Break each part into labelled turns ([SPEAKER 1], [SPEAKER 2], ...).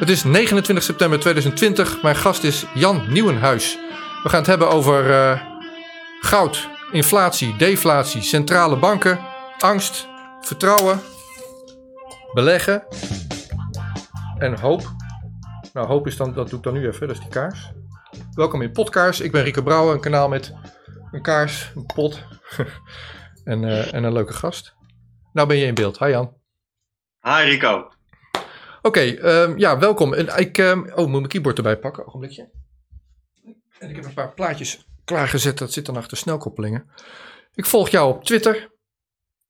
[SPEAKER 1] Het is 29 september 2020. Mijn gast is Jan Nieuwenhuis. We gaan het hebben over uh, goud, inflatie, deflatie, centrale banken, angst, vertrouwen, beleggen en hoop. Nou, hoop is dan, dat doe ik dan nu even, dat is die kaars. Welkom in Podkaars. Ik ben Rieke Brouwer, een kanaal met een kaars, een pot en, uh, en een leuke gast. Nou ben je in beeld. Hi Jan.
[SPEAKER 2] Hi Rico.
[SPEAKER 1] Oké, um, ja, welkom. En ik, um, oh, moet mijn keyboard erbij pakken, ogenblikje. En ik heb een paar plaatjes klaargezet, dat zit dan achter snelkoppelingen. Ik volg jou op Twitter.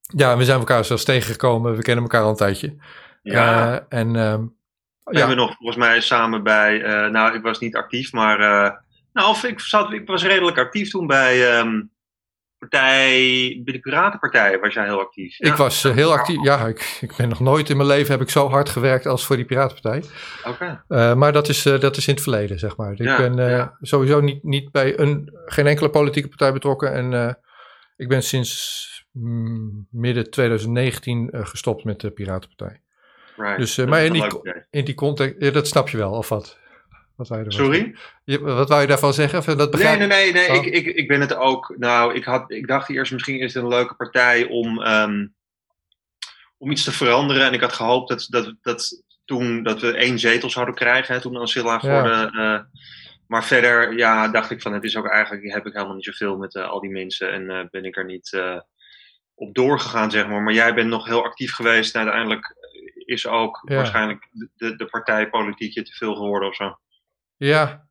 [SPEAKER 1] Ja, we zijn elkaar zelfs tegengekomen, we kennen elkaar al een tijdje.
[SPEAKER 2] Ja.
[SPEAKER 1] Uh, en um,
[SPEAKER 2] we hebben nog volgens mij samen bij, uh, nou ik was niet actief, maar uh, nou, of ik, zat, ik was redelijk actief toen bij um, partij, bij de Piratenpartij was jij heel actief.
[SPEAKER 1] Ik was uh, heel actief, ja, ik, ik ben nog nooit in mijn leven heb ik zo hard gewerkt als voor die Piratenpartij.
[SPEAKER 2] Oké.
[SPEAKER 1] Okay. maar dat is, dat is in het verleden, zeg maar. Ik ben
[SPEAKER 2] ja.
[SPEAKER 1] sowieso niet, niet bij een, geen enkele politieke partij betrokken en ik ben sinds mm, midden 2019 gestopt met de Piratenpartij.
[SPEAKER 2] Right.
[SPEAKER 1] Dus, maar in die,
[SPEAKER 2] leuk
[SPEAKER 1] in die context, ja, dat snap je wel, of wat? Wat wou je ervan
[SPEAKER 2] Sorry?
[SPEAKER 1] Je, wat wou je daarvan zeggen? Dat begrijp...
[SPEAKER 2] Nee, nee, nee, nee.
[SPEAKER 1] Oh.
[SPEAKER 2] Ik, ik, ik ben het ook. Nou, ik, had, ik dacht eerst misschien is het een leuke partij om, um, om iets te veranderen. En ik had gehoopt dat, dat, dat toen dat we één zetel zouden krijgen, hè, toen Ancilla voor
[SPEAKER 1] Ja.
[SPEAKER 2] de. Uh, maar verder, ja, dacht ik van het is ook eigenlijk, heb ik helemaal niet zoveel met uh, al die mensen en uh, ben ik er niet uh, op doorgegaan, zeg maar. Maar jij bent nog heel actief geweest en uiteindelijk is ook
[SPEAKER 1] Ja.
[SPEAKER 2] waarschijnlijk de, de partijpolitiek je te veel geworden of zo.
[SPEAKER 1] Ja,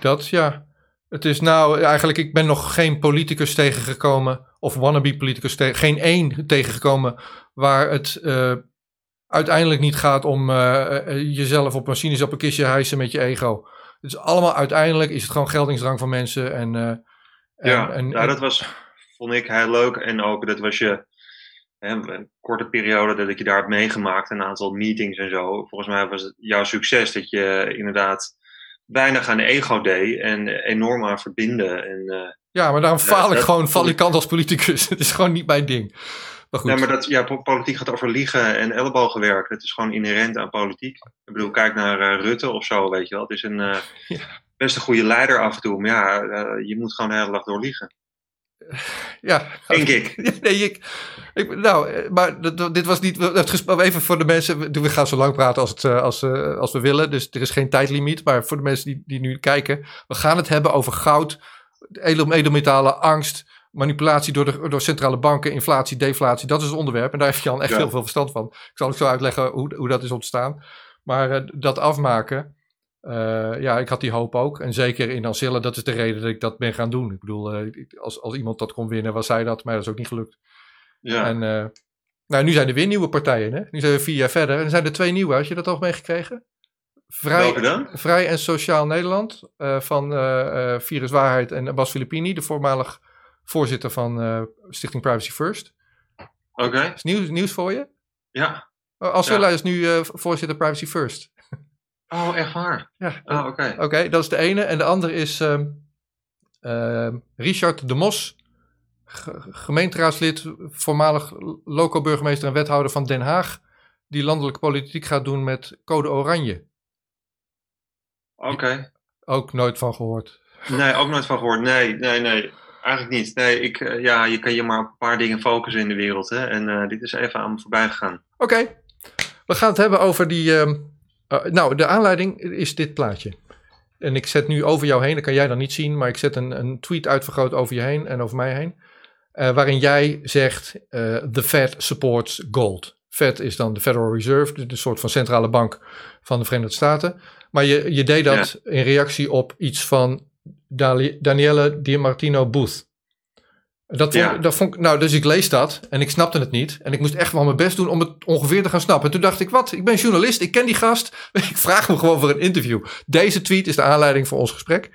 [SPEAKER 1] dat ja. Het is nou eigenlijk, ik ben nog geen politicus tegengekomen, of wannabe politicus, tegen, geen één tegengekomen, waar het uh, uiteindelijk niet gaat om uh, jezelf op een sinaasappelkistje hijsen met je ego. Het is allemaal uiteindelijk is het gewoon geldingsdrang van mensen. En, uh,
[SPEAKER 2] ja,
[SPEAKER 1] en,
[SPEAKER 2] ja, dat was, vond ik heel leuk. En ook dat was je hè, een korte periode dat ik je daar heb meegemaakt, een aantal meetings en zo. Volgens mij was het jouw succes dat je inderdaad weinig aan ego deed en enorm aan verbinden. En, uh,
[SPEAKER 1] ja, maar daarom faal ik
[SPEAKER 2] dat-
[SPEAKER 1] gewoon valikant als politicus. het is gewoon niet mijn ding. Maar goed.
[SPEAKER 2] Ja, maar dat, ja, po- politiek gaat over liegen en ellebogenwerk. Dat is gewoon inherent aan politiek. Ik bedoel, kijk naar eh, Rutte of zo, weet je wel. Het is een eh,
[SPEAKER 1] Ja.
[SPEAKER 2] best een goede leider af en toe. Maar ja, eh, je moet gewoon de hele dag door liegen.
[SPEAKER 1] Ja,
[SPEAKER 2] Denk ik.
[SPEAKER 1] Nee, ik, ik nou, eh, maar dit was niet. Het gesprek, even voor de mensen. we- gaan zo lang praten als, het, eh, als, eh, als we willen. Dus er is geen tijdlimiet. Maar voor de mensen die, die nu kijken. We gaan het hebben over goud, edel- edelmetalen, angst, manipulatie door, de, door centrale banken, inflatie, deflatie. Dat is het onderwerp. En daar heeft Jan echt
[SPEAKER 2] Ja.
[SPEAKER 1] heel veel verstand van. Ik zal ook zo uitleggen hoe, hoe dat is ontstaan. Maar dat afmaken. Eh, ja, ik had die hoop ook. En zeker in Ancilla, dat is de reden dat ik dat ben gaan doen. Ik bedoel, eh, als, als iemand dat kon winnen, was zij dat. Maar dat is ook niet gelukt.
[SPEAKER 2] Ja.
[SPEAKER 1] En eh, nou, nu zijn er weer nieuwe partijen. Hè? Nu zijn we vier jaar verder. En er zijn er twee nieuwe. Had je dat al meegekregen? Vrij,
[SPEAKER 2] dan?
[SPEAKER 1] Vrij en Sociaal Nederland van Virus Waarheid en Bas Filippini, de voormalig voorzitter van Stichting Privacy First.
[SPEAKER 2] Oké,
[SPEAKER 1] Is nieuws, nieuws voor je?
[SPEAKER 2] ja.
[SPEAKER 1] Oh, Ancilla is nu voorzitter Privacy First.
[SPEAKER 2] Oh, echt waar?
[SPEAKER 1] Ja,
[SPEAKER 2] Oh, oké.
[SPEAKER 1] Oké, dat is de ene. En de andere is ehm, ehm, Richard de Mos, ge- gemeenteraadslid, voormalig loco-burgemeester en wethouder van Den Haag, die landelijke politiek gaat doen met Code Oranje.
[SPEAKER 2] Oké.
[SPEAKER 1] Ook nooit van gehoord.
[SPEAKER 2] Nee, ook nooit van gehoord. Nee, nee, nee. Eigenlijk niet. Nee, ik, eh, ja, je kan je maar op een paar dingen focussen in de wereld. Hè? En eh, dit is even aan me voorbij gegaan.
[SPEAKER 1] Oké, we gaan het hebben over die. Eh, nou, de aanleiding is dit plaatje. En ik zet nu over jou heen, dat kan jij dan niet zien, maar ik zet een, een tweet uitvergroot over je heen en over mij heen. eh, waarin jij zegt: eh, The Fed supports gold. Fed is dan de Federal Reserve, de, de soort van centrale bank van de Verenigde Staten. Maar je, je deed dat in reactie op iets van Danielle Di Martino Booth. Dat vond,
[SPEAKER 2] Ja.
[SPEAKER 1] dat vond nou, dus ik lees dat en ik snapte het niet. En ik moest echt wel mijn best doen om het ongeveer te gaan snappen. En toen dacht ik, wat? Ik ben journalist, ik ken die gast. Ik vraag hem gewoon voor een interview. Deze tweet is de aanleiding voor ons gesprek.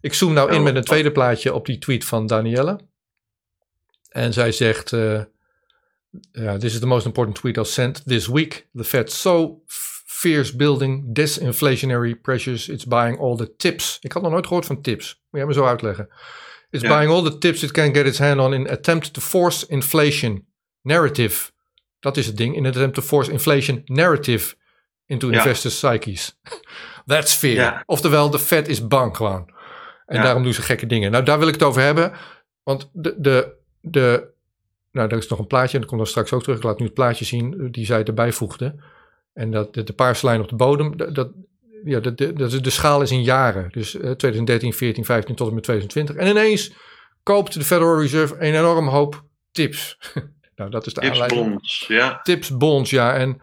[SPEAKER 1] Ik zoom nou in
[SPEAKER 2] Oh.
[SPEAKER 1] met een tweede plaatje op die tweet van Danielle. En zij zegt, eh ja, this is the most important tweet I've sent this week. The Fed so fierce building disinflationary pressures. It's buying all the tips. Ik had nog nooit gehoord van tips. Moet jij me zo uitleggen.
[SPEAKER 2] Ja.
[SPEAKER 1] buying all the tips it can get its hand on in attempt to force inflation narrative. Dat is het ding. In attempt to force inflation narrative into investors' psyches. That's fear. Oftewel, de Fed is bang gewoon. En daarom doen ze gekke dingen. Nou, daar wil ik het over hebben. Want de, de, de nou, er is nog een plaatje, en dat komt dan straks ook terug. Ik laat nu het plaatje zien die zij erbij voegde. En dat de, de paarse lijn op de bodem, dat, ja, de, de, de, de schaal is in jaren. Dus 2013, 14, 15 tot en met 2020. En ineens koopt de Federal Reserve een enorm hoop tips. nou, dat is de
[SPEAKER 2] tips bonds, ja.
[SPEAKER 1] Tips bonds, ja. En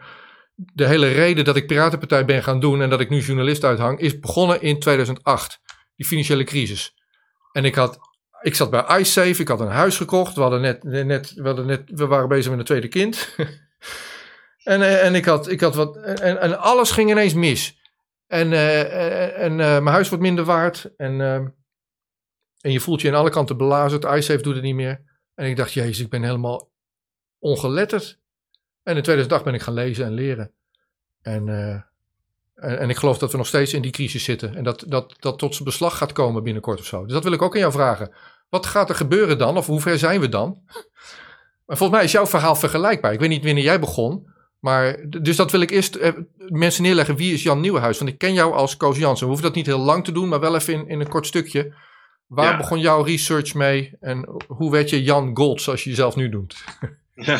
[SPEAKER 1] de hele reden dat ik Piratenpartij ben gaan doen en dat ik nu journalist uithang, is begonnen in 2008. Die financiële crisis. En ik had ik zat bij iSafe, ik had een huis gekocht. We, hadden net, net, we, hadden net, we waren bezig met een tweede kind. en, eh, en ik had, ik had wat. En, en alles ging ineens mis. En, uh, en uh, mijn huis wordt minder waard. En, en je voelt je aan alle kanten belazerd. iSafe doet het niet meer. En ik dacht, jezus, ik ben helemaal ongeletterd. En in 2008 ben ik gaan lezen en leren. En, en, en, ik geloof dat we nog steeds in die crisis zitten. En dat dat, dat tot zijn beslag gaat komen binnenkort of zo. Dus dat wil ik ook aan jou vragen. Wat gaat er gebeuren dan? Of hoe ver zijn we dan? Maar volgens mij is jouw verhaal vergelijkbaar. Ik weet niet wanneer jij begon. Maar, dus dat wil ik eerst eh, mensen neerleggen. Wie is Jan Nieuwenhuis? Want ik ken jou als Koos Jansen. We hoeven dat niet heel lang te doen, maar wel even in, in een kort stukje. Waar begon jouw research mee? En hoe werd je Jan Gold, zoals je jezelf nu doet?
[SPEAKER 2] Ja,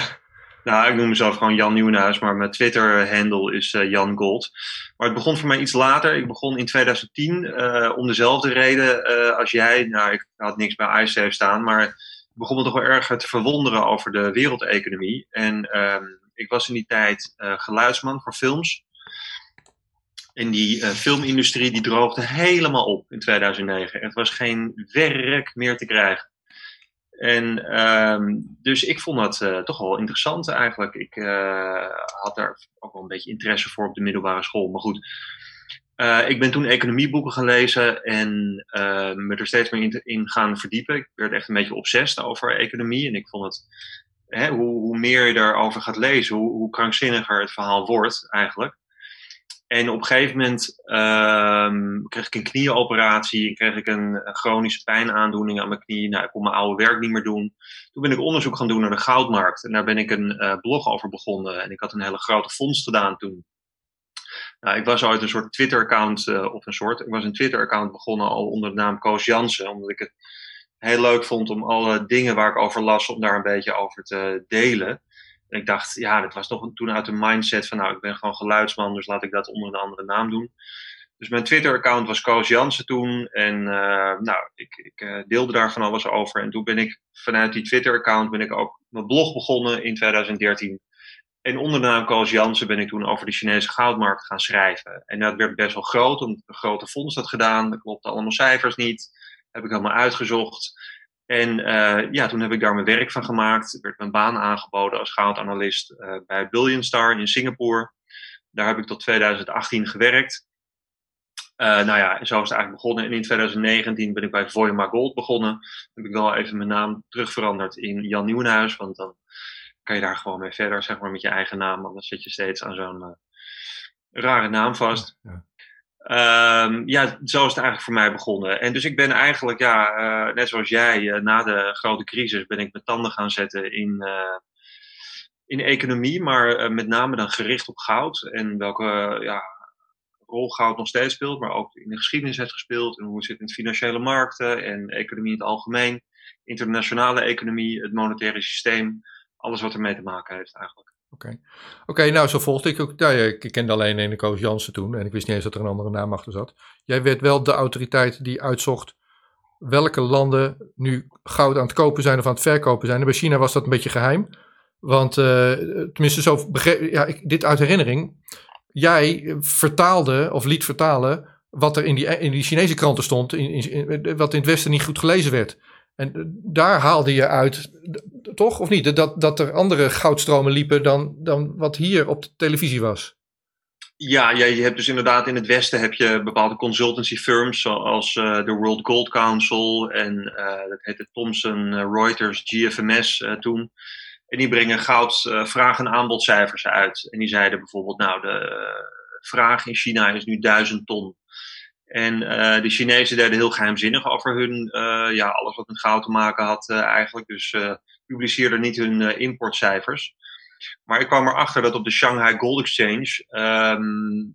[SPEAKER 2] nou, ik noem mezelf gewoon Jan Nieuwenhuis, maar mijn Twitter-handle is uh, Jan Gold. Maar het begon voor mij iets later. Ik begon in 2010 uh, eh, om dezelfde reden uh, als jij. Nou, ik had niks bij iSafe staan, maar ik begon me toch wel erg te verwonderen over de wereldeconomie. En ehm, ik was in die tijd geluidsman voor films. En die filmindustrie die droogde helemaal op in 2009. Het was geen werk meer te krijgen. En um, dus ik vond dat uh, toch wel interessant eigenlijk. Ik had daar ook wel een beetje interesse voor op de middelbare school. Maar goed, ik ben toen economieboeken gaan lezen en me er steeds meer in, in, gaan verdiepen. Ik werd echt een beetje obsessief over economie. En ik vond het, hoe, hoe, meer je daarover gaat lezen, hoe, hoe krankzinniger het verhaal wordt eigenlijk. En op een gegeven moment um, kreeg ik een knieoperatie kreeg ik een, chronische pijnaandoening aan mijn knie. Nou, ik kon mijn oude werk niet meer doen. Toen ben ik onderzoek gaan doen naar de goudmarkt. En daar ben ik een uh, blog over begonnen. En ik had een hele grote fonds gedaan toen. Nou, ik was ooit een soort Twitter-account, uh, of een soort, ik was een Twitter-account begonnen al onder de naam Koos Jansen. Omdat ik het heel leuk vond om alle dingen waar ik over las, om daar een beetje over te delen. En ik dacht, ja, dat was toch toen uit een mindset van, nou, ik ben gewoon geluidsman, dus laat ik dat onder een andere naam doen. Dus mijn Twitter-account was Koos Jansen toen. En uh, nou, ik, ik uh, deelde daar van alles over. En toen ben ik vanuit die Twitter-account ben ik ook mijn blog begonnen in 2013. En onder de naam Koos Jansen ben ik toen over de Chinese goudmarkt gaan schrijven. En dat werd best wel groot, omdat een grote fonds had gedaan. Dat klopte allemaal cijfers niet. Heb ik allemaal uitgezocht. En uh, ja, toen heb ik daar mijn werk van gemaakt. Er werd mijn baan aangeboden als goudanalist uh, bij Billion Star in Singapore. Daar heb ik tot 2018 gewerkt. Uh, nou ja, zo is het eigenlijk begonnen. En in 2019 ben ik bij Voyama Gold begonnen. Heb ik wel even mijn naam terug veranderd in Jan Nieuwenhuis. Want dan kan je daar gewoon mee verder, zeg maar, met je eigen naam. Anders zit je steeds aan zo'n rare naam vast. Ja. Um, ja, zo is het eigenlijk voor mij begonnen. En dus ik ben eigenlijk, ja, uh, net zoals jij, uh, na de grote crisis ben ik mijn tanden gaan zetten in, uh, in economie, maar met name dan gericht op goud. En welke ja, rol goud nog steeds speelt, maar ook in de geschiedenis heeft gespeeld. En hoe het zit in de financiële markten en economie in het algemeen. Internationale economie, het monetaire systeem. Alles wat ermee te maken heeft eigenlijk.
[SPEAKER 1] Oké, Oké, nou zo volgde ik ook. Ja, ik kende alleen ene Koos Jansen toen en ik wist niet eens dat er een andere naam achter zat. Jij werd wel de autoriteit die uitzocht welke landen nu goud aan het kopen zijn of aan het verkopen zijn. Bij China was dat een beetje geheim. Want uh, tenminste, zo ja, ik, dit uit herinnering. Jij vertaalde of liet vertalen wat er in die, in die Chinese kranten stond, in, in, wat in het Westen niet goed gelezen werd. En daar haalde je uit, toch of niet, dat, dat er andere goudstromen liepen dan, dan wat hier op de televisie was.
[SPEAKER 2] Ja, je hebt dus inderdaad in het Westen heb je bepaalde consultancy firms zoals uh, de World Gold Council en uh, dat heette Thomson Reuters, GFMS toen. En die brengen goud vraag- en aanbodcijfers uit. En die zeiden bijvoorbeeld, nou de vraag in China is nu duizend ton. En uh, de Chinezen deden heel geheimzinnig over hun, uh, ja, alles wat met goud te maken had uh, eigenlijk. Dus publiceerden niet hun importcijfers. Maar ik kwam erachter dat op de Shanghai Gold Exchange, ehm,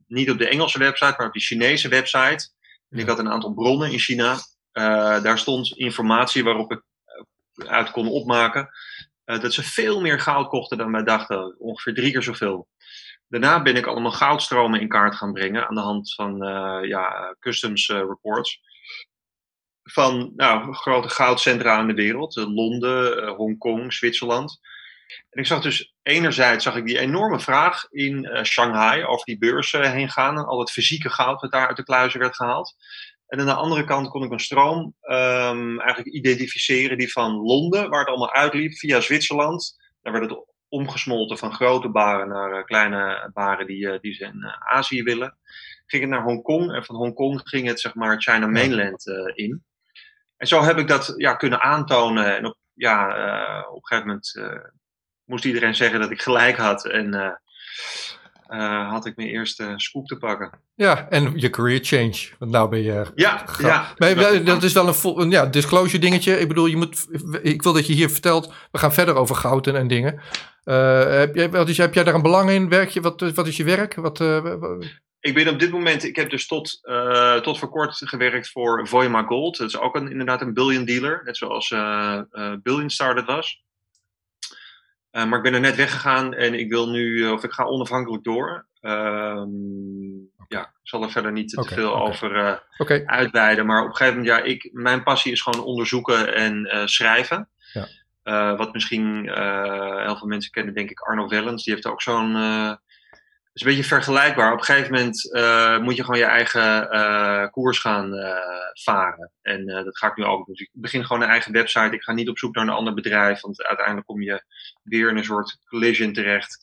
[SPEAKER 2] niet op de Engelse website, maar op de Chinese website, en ik had een aantal bronnen in China, daar stond informatie waarop ik uit kon opmaken dat ze veel meer goud kochten dan wij dachten, ongeveer drie keer zoveel. Daarna ben ik allemaal goudstromen in kaart gaan brengen aan de hand van ja, customs reports van nou, grote goudcentra in de wereld. Eh, Londen, Hongkong, Zwitserland. En ik zag dus enerzijds zag ik die enorme vraag in Shanghai over die beurzen heen gaan. En al het fysieke goud dat daar uit de kluizen werd gehaald. En aan de andere kant kon ik een stroom um, eigenlijk identificeren die van Londen, waar het allemaal uitliep, via Zwitserland. Daar werd het omgesmolten van grote baren naar uh, kleine baren die, die ze in Azië willen. Ging het naar Hongkong en van Hongkong ging het zeg maar China Mainland in. En zo heb ik dat ja, kunnen aantonen. En op, ja, op een gegeven moment moest iedereen zeggen dat ik gelijk had. En uh, had ik mijn eerste scoop te pakken.
[SPEAKER 1] Ja, en je career change. Want nou ben je.
[SPEAKER 2] Ja, ja.
[SPEAKER 1] Maar dat is wel een, ja, disclosure dingetje. Ik bedoel, je moet, ik wil dat je hier vertelt. We gaan verder over goud en, en dingen. heb, jij, wat is, heb jij daar een belang in? Werk je, wat, wat is je werk? Wat,
[SPEAKER 2] ik ben op dit moment, ik heb dus tot, uh, tot voor kort gewerkt voor Voima Gold. Dat is ook een, inderdaad een billion dealer, net zoals uh, uh, Billion Star dat was. Maar ik ben er net weggegaan en ik wil nu, of ik ga onafhankelijk door. Um, ja, ik zal er verder niet okay, te veel okay. over
[SPEAKER 1] okay.
[SPEAKER 2] uitweiden. Maar op een gegeven moment, ja, ik, mijn passie is gewoon onderzoeken en schrijven.
[SPEAKER 1] Ja.
[SPEAKER 2] wat misschien heel veel mensen kennen, denk ik Arno Wellens. Die heeft ook zo'n is een beetje vergelijkbaar. Op een gegeven moment uh, moet je gewoon je eigen uh, koers gaan uh, varen. En dat ga ik nu ook doen. Dus ik begin gewoon een eigen website. Ik ga niet op zoek naar een ander bedrijf, want uiteindelijk kom je weer in een soort collision terecht.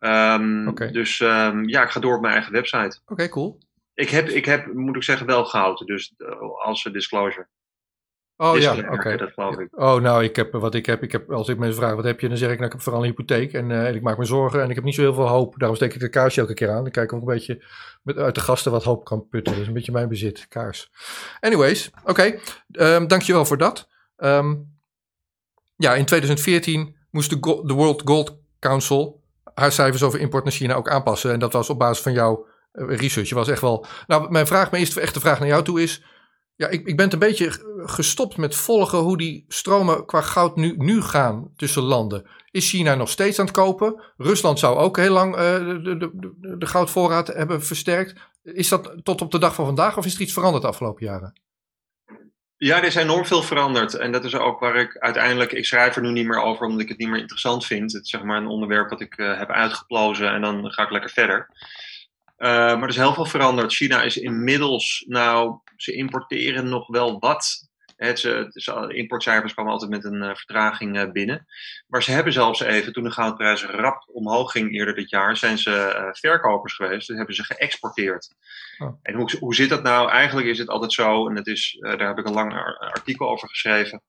[SPEAKER 2] Um,
[SPEAKER 1] okay.
[SPEAKER 2] Dus um, ja, ik ga door op mijn eigen website.
[SPEAKER 1] Oké, okay, cool.
[SPEAKER 2] Ik heb, ik heb, moet ik zeggen, wel goud. Dus als disclosure.
[SPEAKER 1] Oh ja, oké. Okay. Oh, nou, ik heb wat ik heb. Ik heb als ik mensen vraag wat heb je, dan zeg ik nou, ik heb vooral een hypotheek en, uh, en ik maak me zorgen en ik heb niet zo heel veel hoop. Daarom steek ik de kaarsje elke keer aan. Dan kijk ik ook een beetje met, uit de gasten wat hoop kan putten. Dat is een beetje mijn bezit, kaars. Anyways, oké. Okay. Um, dankjewel voor dat. Um, ja, in 2014 moest de, de World Gold Council haar cijfers over import naar China ook aanpassen. En dat was op basis van jouw uh, research. Je was echt wel. Nou, mijn vraag, mijn eerste echte vraag naar jou toe is. Ja, ik, ik ben het een beetje gestopt met volgen hoe die stromen qua goud nu, nu gaan tussen landen. Is China nog steeds aan het kopen? Rusland zou ook heel lang uh, de, de, de, de, goudvoorraad hebben versterkt. Is dat tot op de dag van vandaag of is er iets veranderd de afgelopen jaren?
[SPEAKER 2] Ja, er is enorm veel veranderd. En dat is ook waar ik uiteindelijk. Ik schrijf er nu niet meer over omdat ik het niet meer interessant vind. Het is zeg maar een onderwerp wat ik uh, heb uitgeplozen en dan ga ik lekker verder. Uh, maar er is heel veel veranderd. China is inmiddels, nou, ze importeren nog wel wat. Het, ze, importcijfers kwamen altijd met een uh, vertraging uh, binnen. Maar ze hebben zelfs even, toen de goudprijs rap omhoog ging eerder dit jaar, zijn ze verkopers geweest. Dus hebben ze geëxporteerd.
[SPEAKER 1] Oh.
[SPEAKER 2] En hoe, hoe zit dat nou? Eigenlijk is het altijd zo, en het is, daar heb ik een lang artikel over geschreven.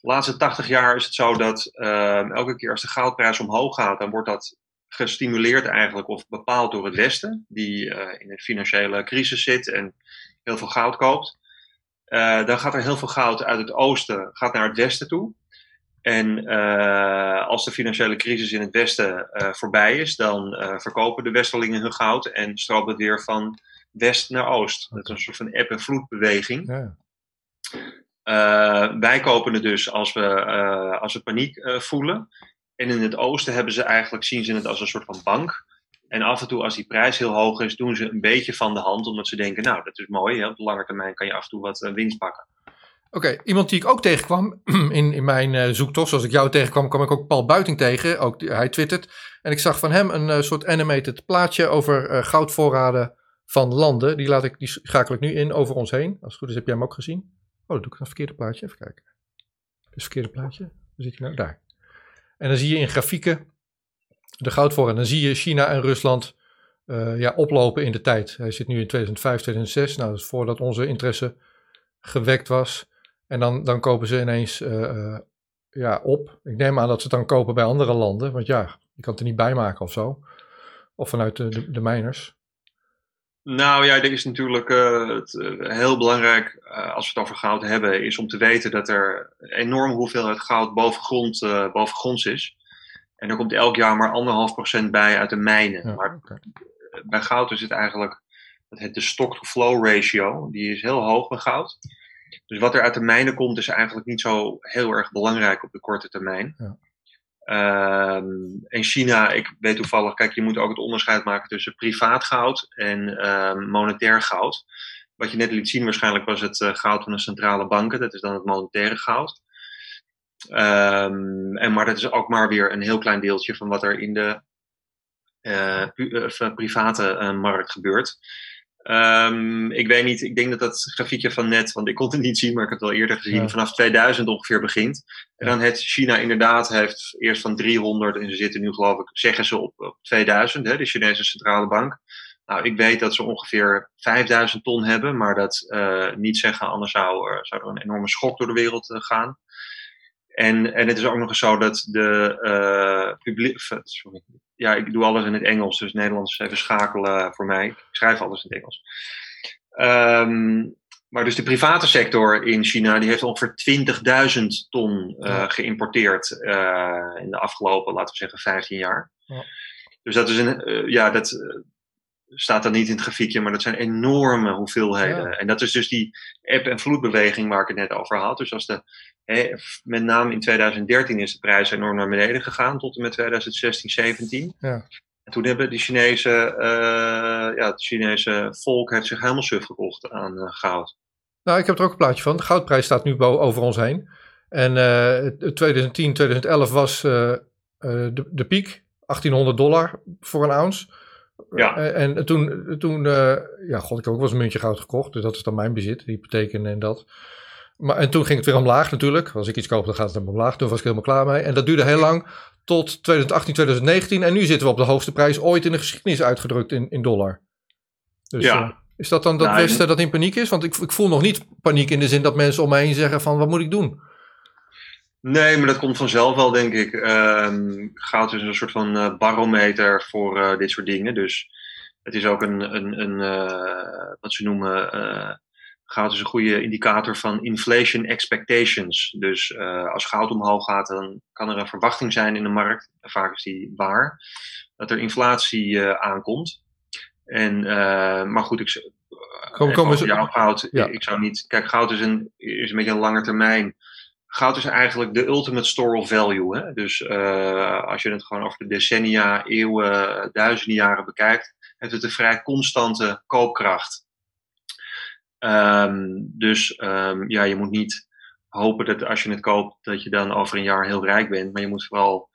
[SPEAKER 2] De laatste 80 jaar is het zo dat ehm, elke keer als de goudprijs omhoog gaat, dan wordt dat gestimuleerd eigenlijk of bepaald door het Westen, die uh, in een financiële crisis zit en heel veel goud koopt. Uh, dan gaat er heel veel goud uit het oosten gaat naar het westen toe. En uh, als de financiële crisis in het westen voorbij is, dan verkopen de westerlingen hun goud en stroomt het weer van west naar oost. Dat is een soort van eb- en vloedbeweging.
[SPEAKER 1] Ja.
[SPEAKER 2] wij kopen het dus als we, als we paniek voelen. En in het oosten hebben ze eigenlijk, zien ze het als een soort van bank. En af en toe, als die prijs heel hoog is, doen ze een beetje van de hand. Omdat ze denken, nou, dat is mooi. Hè? Op de lange termijn kan je af en toe wat uh, winst pakken.
[SPEAKER 1] Oké, iemand die ik ook tegenkwam in, in mijn uh, zoektocht, zoals ik jou tegenkwam, kwam ik ook Paul Buiting tegen. Ook, hij twittert. En ik zag van hem een uh, soort animated plaatje over goudvoorraden van landen. Die, laat ik, die schakel ik nu in over ons heen. Als het goed is, heb jij hem ook gezien. Oh, dan doe ik een verkeerde plaatje. Even kijken. Het verkeerde plaatje. Waar zit hij nou? Daar. En dan zie je in grafieken de goudvoorraad. Dan zie je China en Rusland uh, ja, oplopen in de tijd. Hij zit nu in 2005, 2006. Nou, dat is voordat onze interesse gewekt was. En dan, dan kopen ze ineens uh, uh, ja, op. Ik neem aan dat ze het dan kopen bij andere landen. Want ja, je kan het er niet bij maken of zo. Of vanuit de, de, de.
[SPEAKER 2] Nou ja, er is natuurlijk het, heel belangrijk als we het over goud hebben, is om te weten dat er een enorme hoeveelheid goud boven, grond, boven gronds is. En er komt elk jaar maar anderhalf procent bij uit de mijnen.
[SPEAKER 1] Ja,
[SPEAKER 2] maar bij goud is het eigenlijk het de stock-to-flow ratio. Die is heel hoog bij goud. Dus wat er uit de mijnen komt is eigenlijk niet zo heel erg belangrijk op de korte termijn.
[SPEAKER 1] Ja.
[SPEAKER 2] Ehm, en China, ik weet toevallig, kijk, je moet ook het onderscheid maken tussen privaat goud en ehm, monetair goud. Wat je net liet zien, waarschijnlijk was het eh, goud van de centrale banken. Dat is dan het monetaire goud. Ehm, en, maar dat is ook maar weer een heel klein deeltje van wat er in de eh, of, eh, private eh, markt gebeurt. Ehm, ik weet niet, ik denk dat dat grafiekje van net, want ik kon het niet zien, maar ik heb het wel eerder gezien,
[SPEAKER 1] Ja.
[SPEAKER 2] vanaf 2000 ongeveer begint. En dan het China inderdaad heeft eerst van 300 en ze zitten nu geloof ik, zeggen ze op, op 2000, hè, de Chinese centrale bank. Nou, ik weet dat ze ongeveer 5000 ton hebben, maar dat eh, niet zeggen, anders zou, er- zou er een enorme schok door de wereld eh, gaan. En, en het is ook nog eens zo dat de eh publiek. Sorry. Ja, ik doe alles in het Engels, dus Nederlands is even schakelen voor mij. Ik schrijf alles in het Engels. Ehm, maar dus de private sector in China die heeft ongeveer 20.000 ton
[SPEAKER 1] Ja.
[SPEAKER 2] geïmporteerd eh, in de afgelopen, laten we zeggen, 15 jaar.
[SPEAKER 1] Ja.
[SPEAKER 2] Dus dat is een, ja, dat staat dan niet in het grafiekje, maar dat zijn enorme hoeveelheden.
[SPEAKER 1] Ja.
[SPEAKER 2] En dat is dus die eb- en vloedbeweging waar ik het net over had. Dus als de, met name in 2013 is de prijs enorm naar beneden gegaan, tot en met 2016, 17.
[SPEAKER 1] Ja.
[SPEAKER 2] En toen hebben de Chinese, eh, ja, het Chinese volk heeft zich helemaal suf gekocht aan eh, goud.
[SPEAKER 1] Nou, ik heb er ook een plaatje van. De goudprijs staat nu over ons heen. En het- 2010, 2011 was eh, de, de piek. 1800 dollar voor een ounce.
[SPEAKER 2] Ja.
[SPEAKER 1] En toen, toen ja, god, ik heb ook wel eens een muntje goud gekocht. Dus dat is dan mijn bezit, hypotheken en dat. Maar, en toen ging het weer omlaag natuurlijk. Als ik iets koop, dan gaat het omlaag. Toen was ik helemaal klaar mee. En dat duurde heel lang tot 2018, 2019. En nu zitten we op de hoogste prijs ooit in de geschiedenis uitgedrukt in, in dollar. Dus,
[SPEAKER 2] Ja.
[SPEAKER 1] eh, is dat dan dat
[SPEAKER 2] Nou,
[SPEAKER 1] Westen dat in paniek is? Want ik, ik voel nog niet paniek in de zin dat mensen om me heen zeggen van wat moet ik doen?
[SPEAKER 2] Nee, maar dat komt vanzelf wel, denk ik. Ehm, goud is een soort van eh, barometer voor eh, dit soort dingen. Dus het is ook een, een, een wat ze noemen, goud is een goede indicator van inflation expectations. Dus eh, als goud omhoog gaat, dan kan er een verwachting zijn in de markt. En vaak is die waar. Dat er inflatie eh, aankomt. En, eh, maar goed, ik,
[SPEAKER 1] Kom-
[SPEAKER 2] jouw goud.
[SPEAKER 1] Ja.
[SPEAKER 2] Ik zou niet. Kijk, goud is een, is een beetje een lange termijn. Goud is eigenlijk de ultimate store of value. Hè? Dus als je het gewoon over de decennia, eeuwen, duizenden jaren bekijkt, heeft het een vrij constante koopkracht. Ehm, dus ehm, ja, je moet niet hopen dat als je het koopt, dat je dan over een jaar heel rijk bent. Maar je moet vooral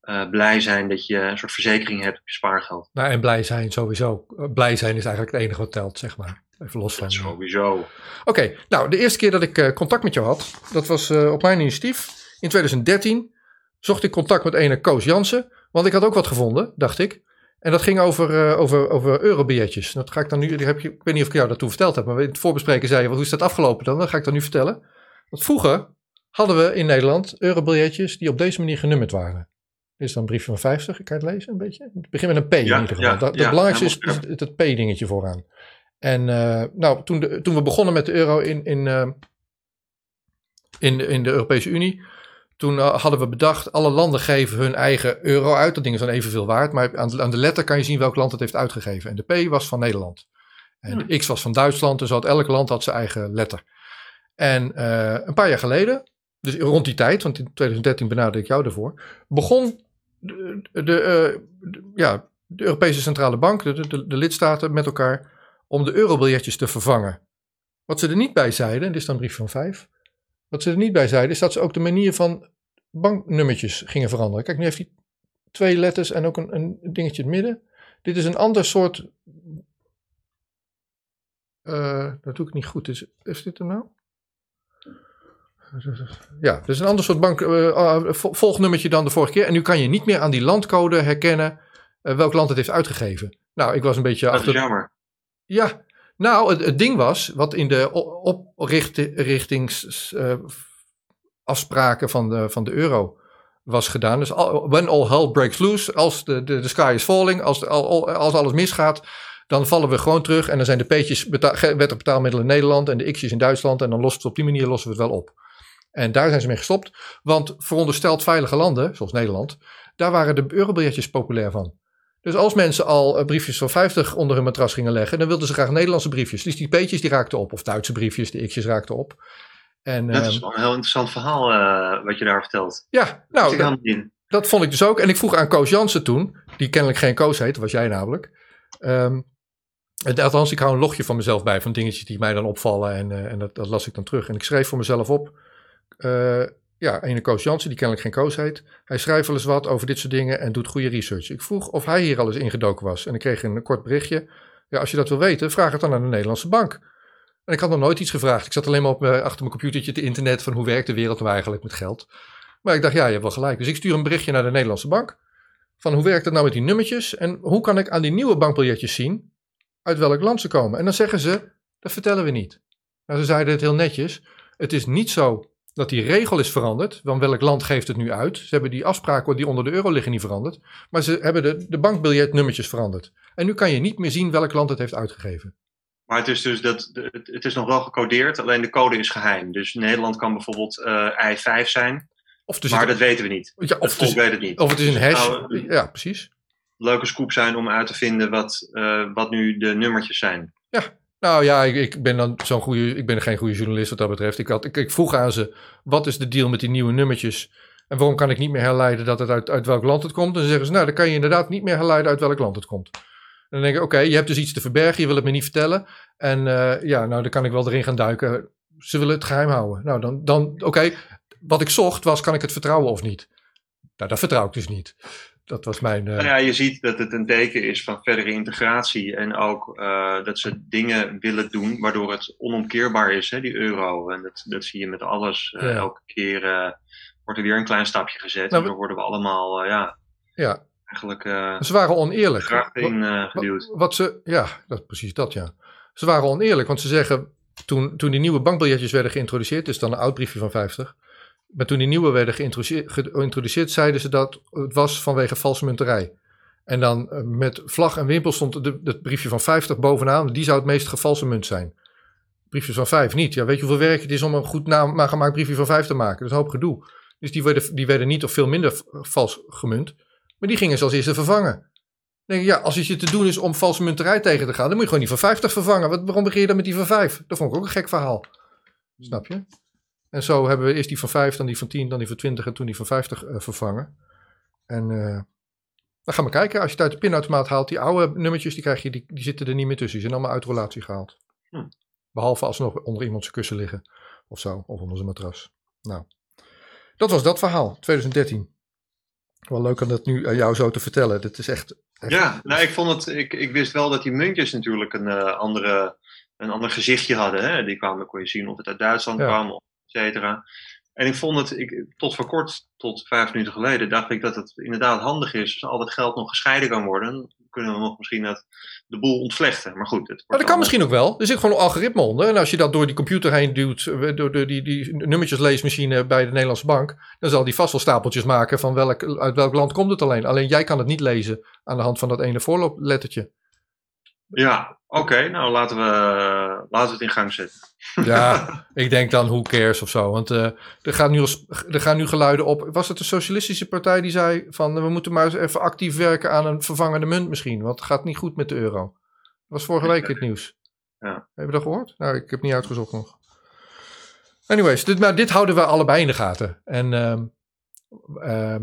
[SPEAKER 2] eh, blij zijn dat je een soort verzekering hebt op je spaargeld.
[SPEAKER 1] Nou, en blij zijn sowieso. Blij zijn is eigenlijk het enige wat telt, zeg maar. Even los van.
[SPEAKER 2] Sowieso.
[SPEAKER 1] Oké, nou, de eerste keer dat ik eh, contact met jou had, dat was eh, op mijn initiatief. In 2013 zocht ik contact met ene Koos Jansen, want ik had ook wat gevonden, dacht ik. En dat ging over, eh, over, over eurobiljetjes. Dat ga ik dan nu, die heb je, ik weet niet of ik jou dat toen verteld heb, maar in het voorbespreken zei je, wat, hoe is dat afgelopen dan? Dat ga ik dan nu vertellen. Want vroeger hadden we in Nederland eurobiljetjes die op deze manier genummerd waren. Dit is dan een briefje van 50, ik kan het lezen een beetje. Het begint met een P in
[SPEAKER 2] Ja,
[SPEAKER 1] ieder geval.
[SPEAKER 2] ja,
[SPEAKER 1] dat, het
[SPEAKER 2] ja,
[SPEAKER 1] belangrijkste is, het, het P-dingetje vooraan. En eh, nou, toen, de, toen we begonnen met de euro in, in, eh, in, de- in de Europese Unie, toen eh, hadden we bedacht, alle landen geven hun eigen euro uit. Dat ding is dan evenveel waard, maar aan, de- letter kan je zien welk land het heeft uitgegeven. En de P was van Nederland. En de X was van Duitsland, dus had, elk land had zijn eigen letter. En eh, een paar jaar geleden, dus rond die tijd, want in 2013 benaderde ik jou daarvoor, begon de, de, eh, de- ja, de Europese Centrale Bank, de, de, de lidstaten met elkaar, om de eurobiljetjes te vervangen. Wat ze er niet bij zeiden, en dit is dan een brief van vijf, wat ze er niet bij zeiden, is dat ze ook de manier van banknummertjes gingen veranderen. Kijk, nu heeft hij twee letters en ook een, een dingetje in het midden. Dit is een ander soort. eh, dat doe ik niet goed. Is, is dit er nou? Ja, dus een ander soort bank, eh, eh, vol- volgnummertje dan de vorige keer. En nu kan je niet meer aan die landcode herkennen welk land het heeft uitgegeven. Nou, ik was een beetje
[SPEAKER 2] Dat
[SPEAKER 1] achter.
[SPEAKER 2] is jammer.
[SPEAKER 1] Ja, nou, het, het ding was, wat in de oprichtingsafspraken van, de, van de euro was gedaan. Dus al, when all hell breaks loose, als de, de, de sky is falling, als, als alles misgaat, dan vallen we gewoon terug. En dan zijn de P'tjes wettig betaalmiddelen in Nederland en de X'jes in Duitsland. En dan we het op die manier lossen we het wel op. En daar zijn ze mee gestopt. Want verondersteld veilige landen, zoals Nederland, daar daar waren de eurobiljetjes populair van. Dus als mensen al eh, briefjes van 50 onder hun matras gingen leggen, dan wilden ze graag Nederlandse briefjes. Dus die P'tjes die raakten op, of Duitse briefjes, de X'jes raakten op. En,
[SPEAKER 2] Dat is
[SPEAKER 1] ehm,
[SPEAKER 2] wel een heel interessant verhaal eh, wat je daar vertelt.
[SPEAKER 1] ja,
[SPEAKER 2] Nou,
[SPEAKER 1] dat, vond ik dus ook. En ik vroeg aan Koos Jansen toen, die kennelijk geen Koos heet, was jij namelijk. En althans, ik hou een logje van mezelf bij van dingetjes die mij dan opvallen en, eh, en dat, dat las ik dan terug. En ik schreef voor mezelf op, eh, ja, ene Koos Jansen, die kennelijk geen Koos heet. Hij schrijft wel eens wat over dit soort dingen en doet goede research. Ik vroeg of hij hier al eens ingedoken was en ik kreeg een kort berichtje. Ja, als je dat wil weten, vraag het dan aan de Nederlandse bank. En ik had nog nooit iets gevraagd. Ik zat alleen maar op, mijn- achter mijn computertje te internet van hoe werkt de wereld nou eigenlijk met geld. Maar ik dacht, ja, je hebt wel gelijk. Dus ik stuur een berichtje naar de Nederlandse bank. Van hoe werkt het nou met die nummertjes? En hoe kan ik aan die nieuwe bankbiljetjes zien uit welk land ze komen? En dan zeggen ze, dat vertellen we niet. Nou, ze zeiden het heel netjes. Het is niet zo dat die regel is veranderd. Want welk land geeft het nu uit? Ze hebben die afspraken die onder de euro liggen niet veranderd. Maar ze hebben de, de bankbiljetnummertjes veranderd. En nu kan je niet meer zien welk land het heeft uitgegeven.
[SPEAKER 2] Maar het is dus dat het, het is nog wel gecodeerd, alleen de code is geheim. Dus Nederland kan bijvoorbeeld eh I5 zijn,
[SPEAKER 1] Of er
[SPEAKER 2] maar dat weten we niet.
[SPEAKER 1] ja, of,
[SPEAKER 2] weet het niet.
[SPEAKER 1] of het is een hash.
[SPEAKER 2] Nou,
[SPEAKER 1] ja, precies.
[SPEAKER 2] Leuke scoop zijn om uit te vinden wat, eh, wat nu de nummertjes zijn.
[SPEAKER 1] Nou ja, ik, ik ben dan zo'n goede. Ik ben geen goede journalist wat dat betreft. Ik, had, ik, ik vroeg aan ze: wat is de deal met die nieuwe nummertjes? En waarom kan ik niet meer herleiden dat het uit, uit welk land het komt? En dan zeggen ze: Nou, dan kan je inderdaad niet meer herleiden uit welk land het komt. Dan denk ik: Oké, je hebt dus iets te verbergen, je wil het me niet vertellen. En eh, ja, nou, dan kan ik wel erin gaan duiken. Ze willen het geheim houden. Nou, dan, dan oké. Wat ik zocht was: kan ik het vertrouwen of niet? Nou, dat vertrouw ik dus niet. Dat was mijn. eh,
[SPEAKER 2] Nou ja, je ziet dat het een teken is van verdere integratie en ook eh, dat ze dingen willen doen waardoor het onomkeerbaar is, hè, die euro. En dat, dat zie je met alles.
[SPEAKER 1] Ja.
[SPEAKER 2] Elke keer wordt er weer een klein stapje gezet
[SPEAKER 1] Nou,
[SPEAKER 2] en dan worden we allemaal, ja,
[SPEAKER 1] ja,
[SPEAKER 2] eigenlijk eh
[SPEAKER 1] ze waren oneerlijk.
[SPEAKER 2] graag in eh, geduwd.
[SPEAKER 1] Wat, wat ze, ja, dat precies dat, ja. Ze waren oneerlijk, want ze zeggen, toen, toen die nieuwe bankbiljetjes werden geïntroduceerd, dus dan een oud briefje van 50, maar toen die nieuwe werden geïntroduceerd, geïntroduceerd zeiden ze dat het was vanwege valsemunterij. En dan eh, met vlag en wimpel stond de, het briefje van 50 bovenaan, die zou het meest gevalse munt zijn. Briefjes van 5 niet. Ja, weet je hoeveel werk het is om een goed nagemaakt briefje van 5 te maken? Dat is een hoop gedoe. Dus die werden, die werden niet of veel minder vals gemunt, maar die gingen ze als eerste vervangen. Dan denk ik, ja, als het je te doen is om valse munterij tegen te gaan, dan moet je gewoon die van 50 vervangen. Wat, waarom begin je dan met die van 5? Dat vond ik ook een gek verhaal. Snap je? En zo hebben we eerst die van 5, dan die van 10, dan die van 20 en toen die van 50 eh, vervangen. En eh, dan gaan we kijken. Als je het uit de pinautomaat haalt, die oude nummertjes, die, krijg je, die, die zitten er niet meer tussen. Die zijn allemaal uit relatie gehaald.
[SPEAKER 2] Hm.
[SPEAKER 1] Behalve als ze nog onder iemand zijn kussen liggen. Of zo, of onder zijn matras. Nou, dat was dat verhaal, 2013. Wel leuk om dat nu aan jou zo te vertellen. Dat is echt... echt
[SPEAKER 2] Ja, nou, ik, vond het, ik, ik wist wel dat die muntjes natuurlijk een, eh, andere, een ander gezichtje hadden. Hè? Die kwamen, kon je zien of het uit Duitsland
[SPEAKER 1] Ja.
[SPEAKER 2] kwam, et cetera. En ik vond het, ik, tot voor kort, tot vijf minuten geleden, dacht ik dat het inderdaad handig is. Als al dat geld nog gescheiden kan worden, kunnen we nog misschien het, de boel ontvlechten. Maar goed, het
[SPEAKER 1] Maar dat kan misschien ook wel. Er zit gewoon een algoritme onder. En als je dat door die computer heen duwt, eh, door de, die, die nummertjesleesmachine bij de Nederlandse bank, dan zal die vast wel stapeltjes maken van welk, uit welk land komt het alleen. Alleen jij kan het niet lezen aan de hand van dat ene voorlooplettertje.
[SPEAKER 2] Ja, oké, nou laten we, laten we het in gang zetten.
[SPEAKER 1] Ja, ik denk dan who cares of zo. Want eh, er, gaan nu er gaan nu geluiden op. Was het de Socialistische Partij die zei van we moeten maar eens even actief werken aan een vervangende munt misschien. Want het gaat niet goed met de euro. Dat was vorige week het nieuws.
[SPEAKER 2] Ja.
[SPEAKER 1] Heb je dat gehoord? Nou, ik heb het niet uitgezocht nog. Anyways, dit, maar dit houden we allebei in de gaten. En, ehm, ehm,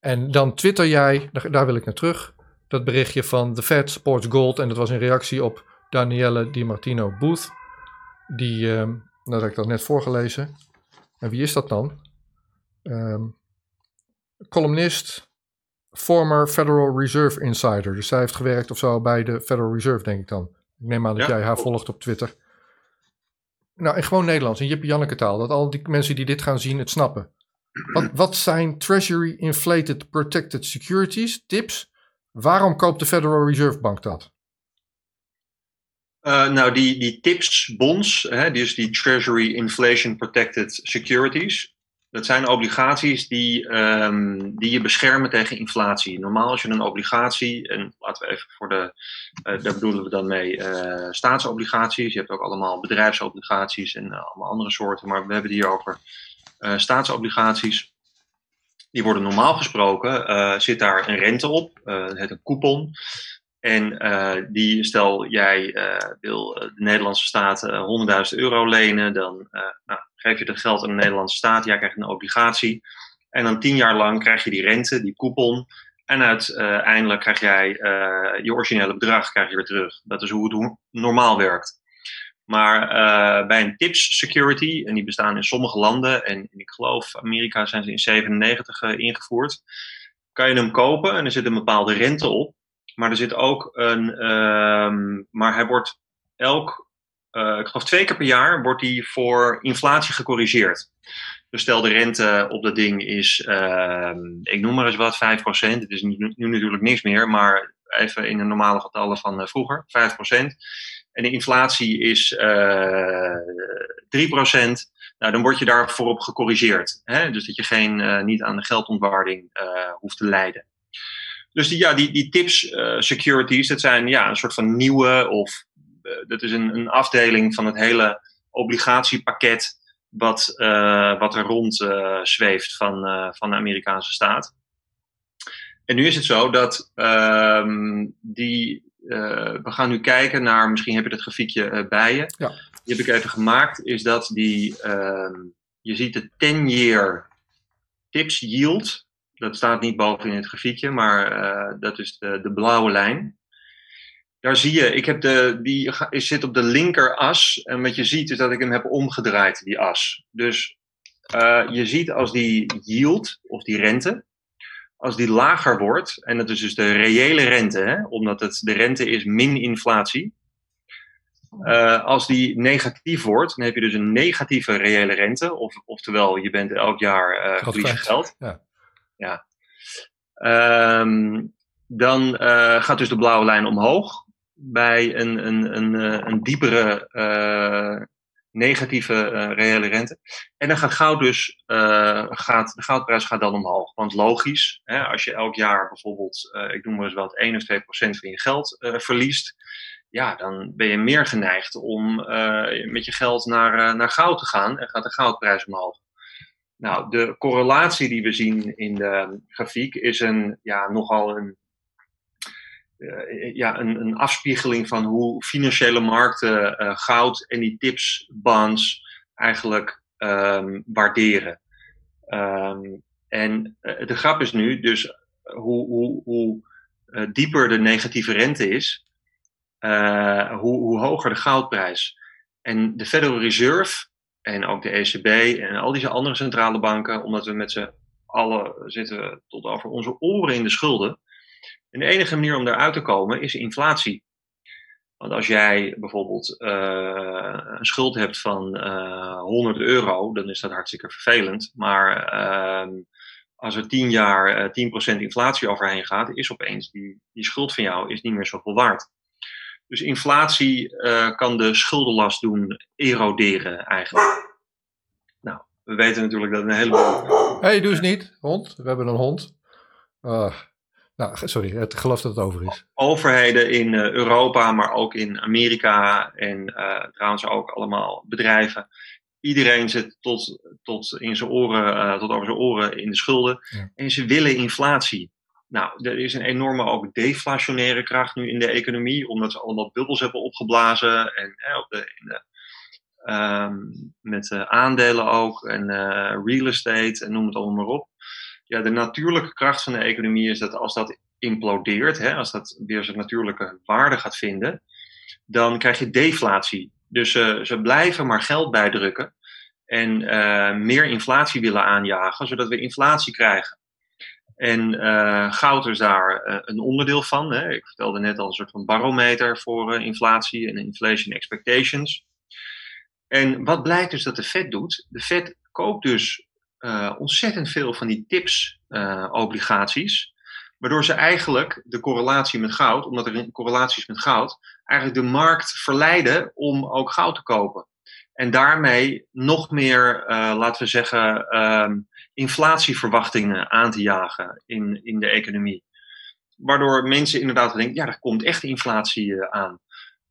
[SPEAKER 1] en dan twitter jij, daar, daar wil ik naar terug, dat berichtje van The Fed Sports Gold. En dat was in reactie op Danielle Di Martino Booth. Die, ehm nou, dat heb ik dat net voorgelezen. En wie is dat dan? Ehm, columnist, former Federal Reserve Insider. Dus zij heeft gewerkt of zo bij de Federal Reserve, denk ik dan. Ik neem aan dat
[SPEAKER 2] Ja,
[SPEAKER 1] jij haar volgt op Twitter. Nou, in gewoon Nederlands, in Jip Janneke taal. Dat al die mensen die dit gaan zien het snappen. Wat, wat zijn Treasury Inflated Protected Securities? Tips. Waarom koopt de Federal Reserve Bank dat?
[SPEAKER 2] Eh, nou, die, die TIPS bonds, hè, dus die Treasury Inflation Protected Securities, dat zijn obligaties die, ehm, die je beschermen tegen inflatie. Normaal als je een obligatie, en laten we even voor de, eh, daar bedoelen we dan mee eh, staatsobligaties. Je hebt ook allemaal bedrijfsobligaties en allemaal andere soorten, maar we hebben het hier over staatsobligaties. Die worden normaal gesproken, zit daar een rente op, het een coupon. En die, stel jij wil de Nederlandse staat 100.000 euro lenen, dan nou, geef je dat geld aan de Nederlandse staat, jij krijgt een obligatie. En dan tien jaar lang krijg je die rente, die coupon. En uiteindelijk krijg jij je originele bedrag krijg je weer terug. Dat is hoe het normaal werkt. Maar uh, bij een TIPS security, en die bestaan in sommige landen, en ik geloof Amerika zijn ze in 97 uh, ingevoerd, kan je hem kopen en er zit een bepaalde rente op. Maar er zit ook een, um, maar hij wordt elk, uh, ik geloof twee keer per jaar, wordt hij voor inflatie gecorrigeerd. Dus stel de rente op dat ding is, uh, ik noem maar eens wat, 5%. Het is nu, nu, natuurlijk niks meer, maar even in de normale getallen van vroeger, 5%. En de inflatie is uh, eh, 3%. Nou, dan word je daarvoor op gecorrigeerd. Hè? Dus dat je geen, uh, niet aan de geldontwaarding hoeft te lijden. Dus die, ja, die, die tips securities, dat zijn ja, een soort van nieuwe of dat is een, een afdeling van het hele obligatiepakket wat, uh, wat er rond uh, zweeft van, uh, van de Amerikaanse staat. En nu is het zo dat uh, die. We gaan nu kijken naar. Misschien heb je dat grafiekje bij je. Ja. Die heb ik even gemaakt. Is dat die. Ehm, je ziet de 10-year tips yield. Dat staat niet boven in het grafiekje, maar dat is de, de blauwe lijn. Daar zie je, ik heb de, die zit op de linkeras. En wat je ziet is dat ik hem heb omgedraaid, die as. Dus uh, je ziet als die yield, of die rente, als die lager wordt, en dat is dus de reële rente, hè, omdat het, de rente is min inflatie. Uh, als die negatief wordt, dan heb je dus een negatieve reële rente. Of, oftewel, je bent elk jaar uh, verlies geld. Ja. ja. Um, dan uh, gaat dus de blauwe lijn omhoog bij een, een, een, eh, een diepere negatieve uh, reële rente. En dan gaat goud dus, uh, gaat, de goudprijs gaat dan omhoog. Want logisch, hè, als je elk jaar bijvoorbeeld, ik noem maar eens wat, 1 of 2 procent van je geld verliest, ja, dan ben je meer geneigd om met je geld naar, naar goud te gaan en gaat de goudprijs omhoog. Nou, de correlatie die we zien in de grafiek is een, ja, nogal een ja, een, een, afspiegeling van hoe financiële markten uh, goud en die tipsbonds eigenlijk um, waarderen. Um, en uh, de grap is nu dus hoe, hoe, hoe dieper de negatieve rente is, hoe, hoe hoger de goudprijs. En de Federal Reserve en ook de ECB en al deze andere centrale banken, omdat we met z'n allen zitten tot over onze oren in de schulden, en de enige manier om daaruit te komen is inflatie. Want als jij bijvoorbeeld uh, een schuld hebt van uh, eh, 100 euro, dan is dat hartstikke vervelend. Maar uh, als er 10 jaar 10% eh, inflatie overheen gaat, is opeens die, die schuld van jou is niet meer zoveel waard. Dus inflatie kan de schuldenlast doen eroderen eigenlijk. Nou, we weten natuurlijk dat een heleboel.
[SPEAKER 1] Hé, hey, doe eens niet, hond. We hebben een hond. Uh. Nou, sorry, het geloof dat het over is.
[SPEAKER 2] Overheden in uh, Europa, maar ook in Amerika en uh, trouwens ook allemaal bedrijven. Iedereen zit tot, tot, in zijn oren, uh, tot over zijn oren in de schulden. Ja. En ze willen inflatie. Nou, er is een enorme ook deflationaire kracht nu in de economie, omdat ze allemaal bubbels hebben opgeblazen. En op de, in de, um, met aandelen ook en real estate en noem het allemaal maar op ja, de natuurlijke kracht van de economie is dat als dat implodeert, hè, als dat weer zijn natuurlijke waarde gaat vinden, dan krijg je deflatie. Dus uh, ze blijven maar geld bijdrukken en uh, meer inflatie willen aanjagen, zodat we inflatie krijgen. En uh, goud is daar een onderdeel van. Hè. Ik vertelde net al een soort van barometer voor inflatie en inflation expectations. En wat blijkt dus dat de Fed doet? De Fed koopt dus uh, ontzettend veel van die tips-obligaties. Uh, waardoor ze eigenlijk de correlatie met goud, omdat er correlaties met goud, eigenlijk de markt verleiden om ook goud te kopen. En daarmee nog meer, uh, laten we zeggen, um, inflatieverwachtingen aan te jagen in, in de economie. Waardoor mensen inderdaad denken, ja, er komt echt inflatie aan.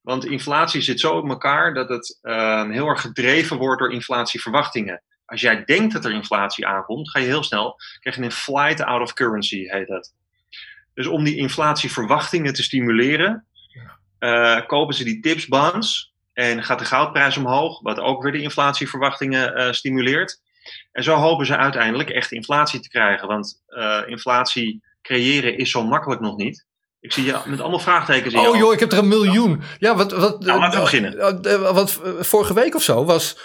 [SPEAKER 2] Want inflatie zit zo op elkaar dat het uh, heel erg gedreven wordt door inflatieverwachtingen. Als jij denkt dat er inflatie aankomt, ga je heel snel, krijg je een flight out of currency, heet dat. Dus om die inflatieverwachtingen te stimuleren, uh, kopen ze die tips bonds en gaat de goudprijs omhoog, wat ook weer de inflatieverwachtingen uh, stimuleert. En zo hopen ze uiteindelijk echt inflatie te krijgen, want uh, inflatie creëren is zo makkelijk nog niet. Ik zie je met allemaal vraagtekens in
[SPEAKER 1] Oh joh, ik heb er een miljoen. Ja, wat... wat
[SPEAKER 2] nou, laten we beginnen.
[SPEAKER 1] Wat, vorige week of zo was,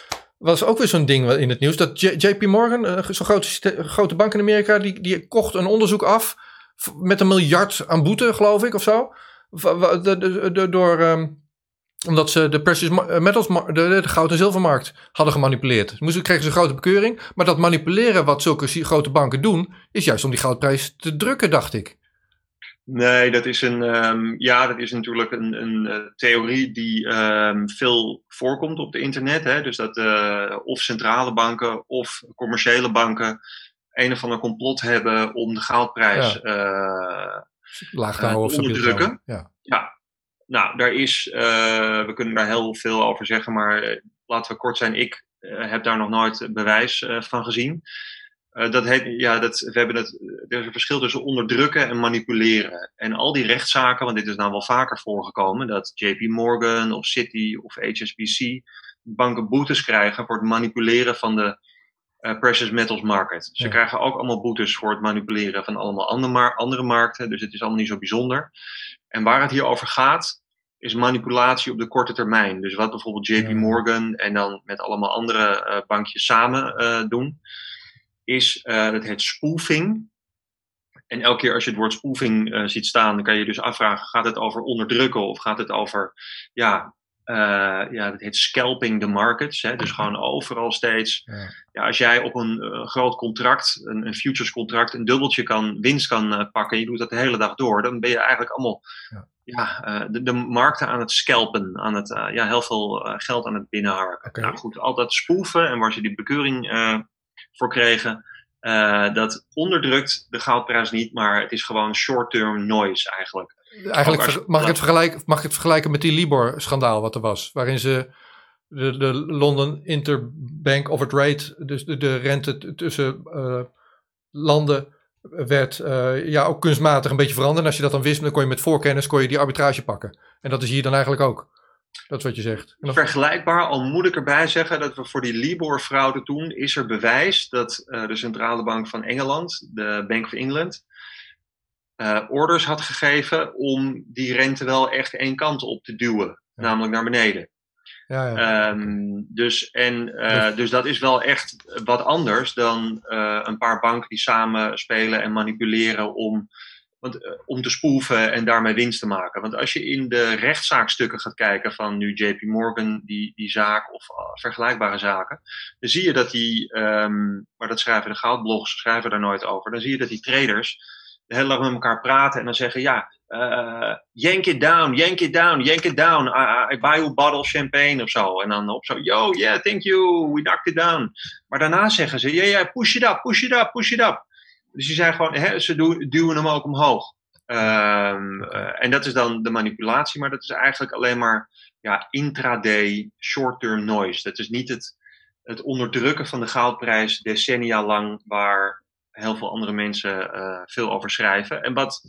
[SPEAKER 1] was ook weer zo'n ding in het nieuws. Dat JP Morgan, zo'n grote, grote bank in Amerika, die, die kocht een onderzoek af met een miljard aan boete, geloof ik, of zo. Door, um, omdat ze de precious metals, de, goud- en zilvermarkt hadden gemanipuleerd. Moesten, kregen ze een grote bekeuring. Maar dat manipuleren wat zulke grote banken doen, is juist om die goudprijs te drukken, dacht ik.
[SPEAKER 2] Nee, dat is, een, um, ja, dat is natuurlijk een, een uh, theorie die um, veel voorkomt op het internet. Hè? Dus dat uh, of centrale banken of commerciële banken een of ander complot hebben om de goudprijs ja. uh,
[SPEAKER 1] laag te houden of
[SPEAKER 2] onderdrukken.
[SPEAKER 1] Ja.
[SPEAKER 2] ja, nou, daar is, we kunnen daar heel veel over zeggen, maar laten we kort zijn. Ik heb daar nog nooit bewijs van gezien. Dat heet, ja, dat, we hebben het, er is een verschil tussen onderdrukken en manipuleren. En al die rechtszaken, want dit is nou wel vaker voorgekomen, dat JP Morgan of Citi of HSBC banken boetes krijgen voor het manipuleren van de uh, precious metals market. Ze ja. krijgen ook allemaal boetes voor het manipuleren van allemaal andere, mar andere markten. Dus het is allemaal niet zo bijzonder. En waar het hier over gaat, is manipulatie op de korte termijn. Dus wat bijvoorbeeld JP. Morgan en dan met allemaal andere uh, bankjes samen doen, is het heet spoofing. En elke keer als je het woord spoofing ziet staan, dan kan je dus afvragen: gaat het over onderdrukken of gaat het over ja, uh, ja, dat heet scalping the markets. Hè? Dus gewoon overal steeds. Ja. ja als jij op een uh, groot contract, een, een, futures contract, een dubbeltje kan, winst kan uh, pakken, en je doet dat de hele dag door, dan ben je eigenlijk allemaal ja. ja de, de, markten aan het scalpen, aan het ja, heel veel geld aan het binnenharken. Okay. Nou goed, al dat spoeven en waar ze die bekeuring voor kregen. dat onderdrukt de goudprijs niet, maar het is gewoon short-term noise eigenlijk.
[SPEAKER 1] Eigenlijk mag ik, het vergelijken, mag ik het vergelijken met die Libor-schandaal wat er was. Waarin ze de, de London Interbank Offered Rate, dus de, de rente tussen uh, landen, werd uh, ja, ook kunstmatig een beetje veranderd. En als je dat dan wist, dan kon je met voorkennis kon je die arbitrage pakken. En dat is hier dan eigenlijk ook. Dat is wat je zegt.
[SPEAKER 2] Nog... Vergelijkbaar, al moet ik erbij zeggen dat we voor die Libor-fraude toen, is er bewijs dat uh, de centrale bank van Engeland, de Bank of England, uh, orders had gegeven om die rente wel echt één kant op te duwen, ja. namelijk naar beneden.
[SPEAKER 1] Ja, ja.
[SPEAKER 2] Um, dus, en, uh, dus dat is wel echt wat anders dan een paar banken die samen spelen en manipuleren om, want, om te spoeven en daarmee winst te maken. Want als je in de rechtszaakstukken gaat kijken van nu JP Morgan, die, die zaak of vergelijkbare zaken, dan zie je dat die, um, maar dat schrijven de goudblogs, schrijven daar nooit over, dan zie je dat die traders de hele dag met elkaar praten en dan zeggen: Ja, uh, yank it down, yank it down, yank it down. I, I buy you a bottle champagne of zo. En dan op zo: Yo, yeah, thank you, we knocked it down. Maar daarna zeggen ze: yeah, yeah, push it up, push it up, push it up. Dus die zijn gewoon, hè, ze du duwen hem ook omhoog. Um, uh, en dat is dan de manipulatie, maar dat is eigenlijk alleen maar ja, intraday short-term noise. Dat is niet het, het onderdrukken van de goudprijs decennia lang, waar heel veel andere mensen uh, veel over schrijven. En wat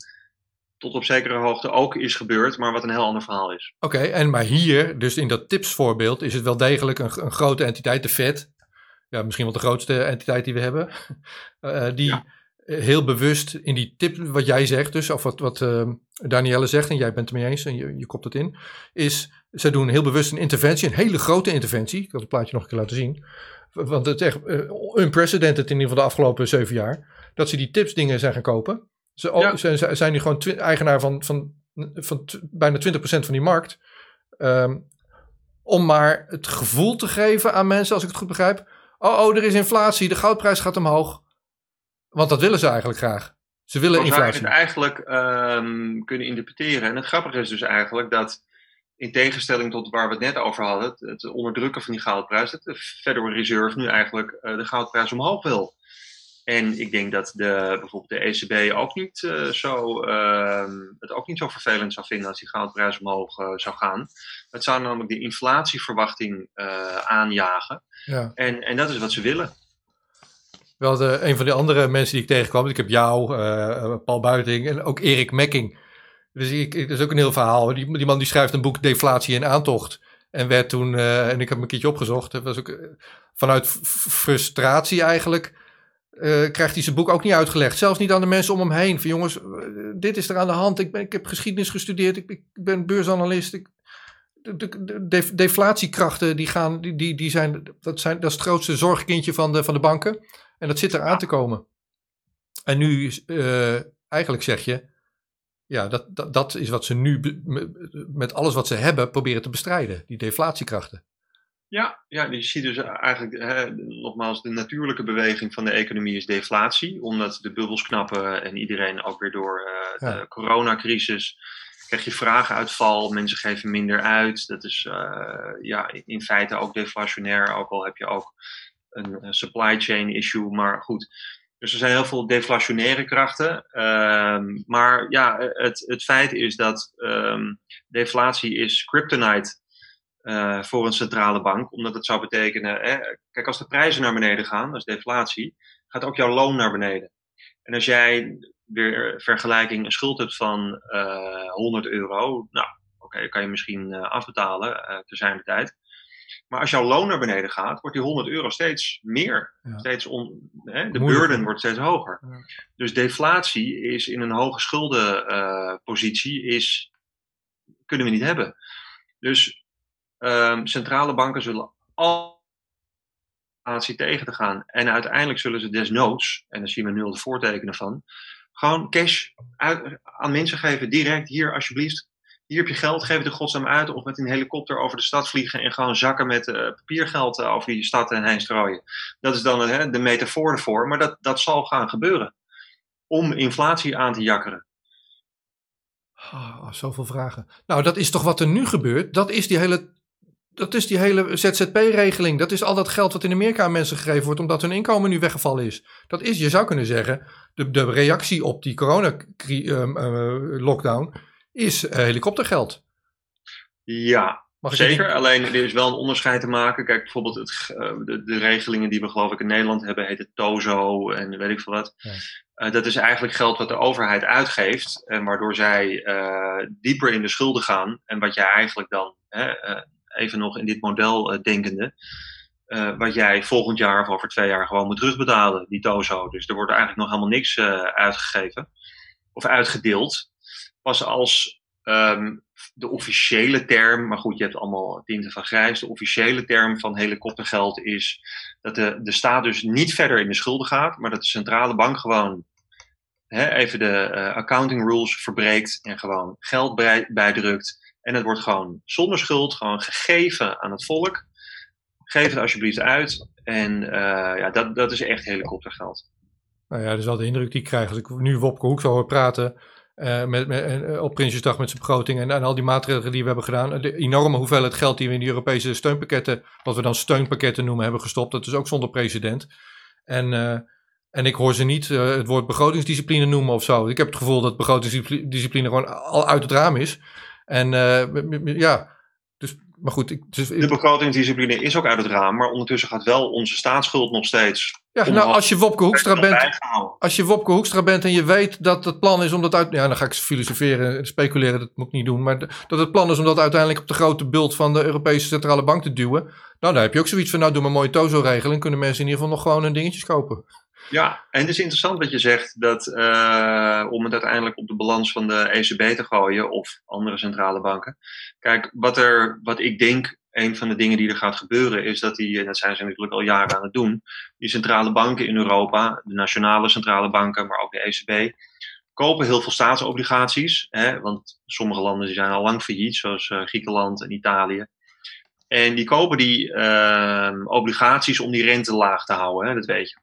[SPEAKER 2] tot op zekere hoogte ook is gebeurd, maar wat een heel ander verhaal is.
[SPEAKER 1] Oké, okay, en maar hier, dus in dat tipsvoorbeeld, is het wel degelijk een, een, grote entiteit, de Fed. Ja, misschien wel de grootste entiteit die we hebben. Uh, die ja. Heel bewust in die tip, wat jij zegt, dus, of wat, wat uh, Danielle zegt, en jij bent het mee eens en je, je kopt het in, is ze doen heel bewust een interventie, een hele grote interventie. Ik had het plaatje nog een keer laten zien want het is echt uh, unprecedented in ieder geval de afgelopen zeven jaar, dat ze die tips dingen zijn gaan kopen. Ze, ja. ze zijn nu gewoon eigenaar van, van, van bijna 20% van die markt. Um, om maar het gevoel te geven aan mensen, als ik het goed begrijp. Oh, oh, er is inflatie, de goudprijs gaat omhoog. Want dat willen ze eigenlijk graag. Ze willen
[SPEAKER 2] Als
[SPEAKER 1] inflatie.
[SPEAKER 2] het eigenlijk um, kunnen interpreteren. En het grappige is dus eigenlijk dat in tegenstelling tot waar we het net over hadden, het, het onderdrukken van die goudprijs, dat de Federal Reserve nu eigenlijk uh, de goudprijs omhoog wil. En ik denk dat de, bijvoorbeeld de ECB ook niet, uh, zo, uh, het ook niet zo vervelend zou vinden als die goudprijs omhoog uh, zou gaan. Het zou namelijk de inflatieverwachting aanjagen.
[SPEAKER 1] Ja.
[SPEAKER 2] En, en dat is wat ze willen.
[SPEAKER 1] Wel, de, een van de andere mensen die ik tegenkwam, ik heb jou, uh, Paul Buiting en ook Erik Mekking. Dus ik, dat is ook een heel verhaal. Die, die man die schrijft een boek Deflatie en Aantocht. En werd toen, uh, en ik heb hem een keertje opgezocht, dat was ook vanuit frustratie eigenlijk uh, krijgt hij zijn boek ook niet uitgelegd. Zelfs niet aan de mensen om hem heen. Van jongens, dit is er aan de hand. Ik, ben, ik heb geschiedenis gestudeerd. Ik, ik ben beursanalist. De, de, de, deflatiekrachten die gaan, die, die, die zijn, dat zijn, dat is het grootste zorgkindje van de, van de banken. En dat zit er aan te komen. En nu, uh, eigenlijk zeg je, ja, dat, dat, dat is wat ze nu met alles wat ze hebben proberen te bestrijden. Die deflatiekrachten.
[SPEAKER 2] Ja, ja, je ziet dus eigenlijk, hè, nogmaals, de natuurlijke beweging van de economie is deflatie. Omdat de bubbels knappen en iedereen ook weer door uh, ja. de coronacrisis krijg je vragenuitval, mensen geven minder uit. Dat is uh, ja, in feite ook deflationair, ook al heb je ook een, supply chain issue. Maar goed, dus er zijn heel veel deflationaire krachten. Um, maar ja, het, het feit is dat um, deflatie is kryptonite uh, voor een centrale bank. Omdat het zou betekenen, kijk, als de prijzen naar beneden gaan, is deflatie, gaat ook jouw loon naar beneden. En als jij weer vergelijking een schuld hebt van uh, 100 euro, nou, oké, okay, kan je misschien uh, afbetalen uh, te zijn de tijd. Maar als jouw loon naar beneden gaat, wordt die 100 euro steeds meer. Ja. Steeds on, hè, de burden wordt steeds hoger. Ja. Dus deflatie is in een hoge schuldenpositie, is, kunnen we niet hebben. Dus Um, centrale banken zullen al tegen te gaan. En uiteindelijk zullen ze desnoods, en daar zien we nu al de voortekenen van, gewoon cash aan mensen geven, direct hier alsjeblieft. Hier heb je geld, geef het godsnaam uit. Of met een helikopter over de stad vliegen en gewoon zakken met uh, papiergeld uh, over die stad en heen strooien. Dat is dan uh, de metafoor ervoor, maar dat, dat zal gaan gebeuren. Om inflatie aan te jakkeren.
[SPEAKER 1] Oh, zoveel vragen. Nou, dat is toch wat er nu gebeurt? Dat is die hele dat is die hele ZZP-regeling. Dat is al dat geld wat in Amerika aan mensen gegeven wordt omdat hun inkomen nu weggevallen is. Dat is, je zou kunnen zeggen, de, de reactie op die corona-lockdown um, uh, is uh, helikoptergeld.
[SPEAKER 2] Ja, Zeker, alleen er is wel een onderscheid te maken. Kijk, bijvoorbeeld het, uh, de, de, regelingen die we geloof ik in Nederland hebben, heet het TOZO en weet ik veel wat. Ja. Dat is eigenlijk geld wat de overheid uitgeeft, en waardoor zij dieper in de schulden gaan. En wat jij eigenlijk dan even nog in dit model uh, denkende. Uh, wat jij volgend jaar of over twee jaar gewoon moet terugbetalen, die TOZO. Dus er wordt eigenlijk nog helemaal niks uh, uitgegeven of uitgedeeld. Pas als um, de officiële term, maar goed, je hebt allemaal tinten van grijs. De officiële term van helikoptergeld is dat de, de staat dus niet verder in de schulden gaat, maar dat de centrale bank gewoon hè, even de accounting rules verbreekt en gewoon geld bij, bijdrukt en het wordt gewoon zonder schuld, gewoon gegeven aan het volk. Geef het alsjeblieft uit. En uh, ja, dat, dat is echt helikoptergeld.
[SPEAKER 1] Nou ja, dat is wel de indruk die ik krijg. Als ik nu Wopke Hoek zou horen praten uh, met, uh, op Prinsjesdag met zijn begroting en, en al die maatregelen die we hebben gedaan. De enorme hoeveelheid geld die we in die Europese steunpakketten, wat we dan steunpakketten noemen, hebben gestopt. Dat is ook zonder precedent. En, en ik hoor ze niet het woord begrotingsdiscipline noemen of zo. Ik heb het gevoel dat begrotingsdiscipline gewoon al uit het raam is. En uh, ja, dus, maar goed. Ik, dus,
[SPEAKER 2] de begrotingsdiscipline is ook uit het raam, maar ondertussen gaat wel onze staatsschuld nog steeds.
[SPEAKER 1] Ja, nou, als je Wopke Hoekstra bent, als je Wopke Hoekstra bent en je weet dat het plan is om dat uit, ja, dan ga ik filosoferen en speculeren, dat moet ik niet doen, maar dat het plan is om dat uiteindelijk op de grote bult van de Europese Centrale Bank te duwen, nou, dan heb je ook zoiets van, nou, doe maar een mooie Tozo-regeling, kunnen mensen in ieder geval nog gewoon hun dingetjes kopen.
[SPEAKER 2] Ja, en het is interessant wat je zegt dat uh, om het uiteindelijk op de balans van de ECB te gooien of andere centrale banken. Kijk, wat, er, wat ik denk, een van de dingen die er gaat gebeuren, is dat die, en dat zijn ze natuurlijk al jaren aan het doen, die centrale banken in Europa, de nationale centrale banken, maar ook de ECB, kopen heel veel staatsobligaties. Hè, want sommige landen die zijn al lang failliet, zoals uh, Griekenland en Italië. En die kopen die uh, obligaties om die rente laag te houden, hè, dat weet je.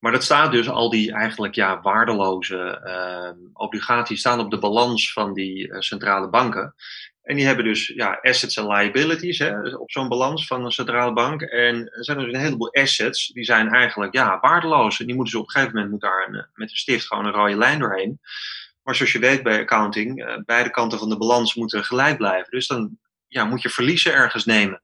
[SPEAKER 2] Maar dat staat dus, al die eigenlijk ja, waardeloze uh, obligaties staan op de balans van die uh, centrale banken. En die hebben dus ja, assets en liabilities hè, op zo'n balans van een centrale bank. En er zijn dus een heleboel assets die zijn eigenlijk ja, waardeloos. En die moeten ze op een gegeven moment moet daar een, met een stift gewoon een rode lijn doorheen. Maar zoals je weet bij accounting, uh, beide kanten van de balans moeten gelijk blijven. Dus dan ja, moet je verliezen ergens nemen.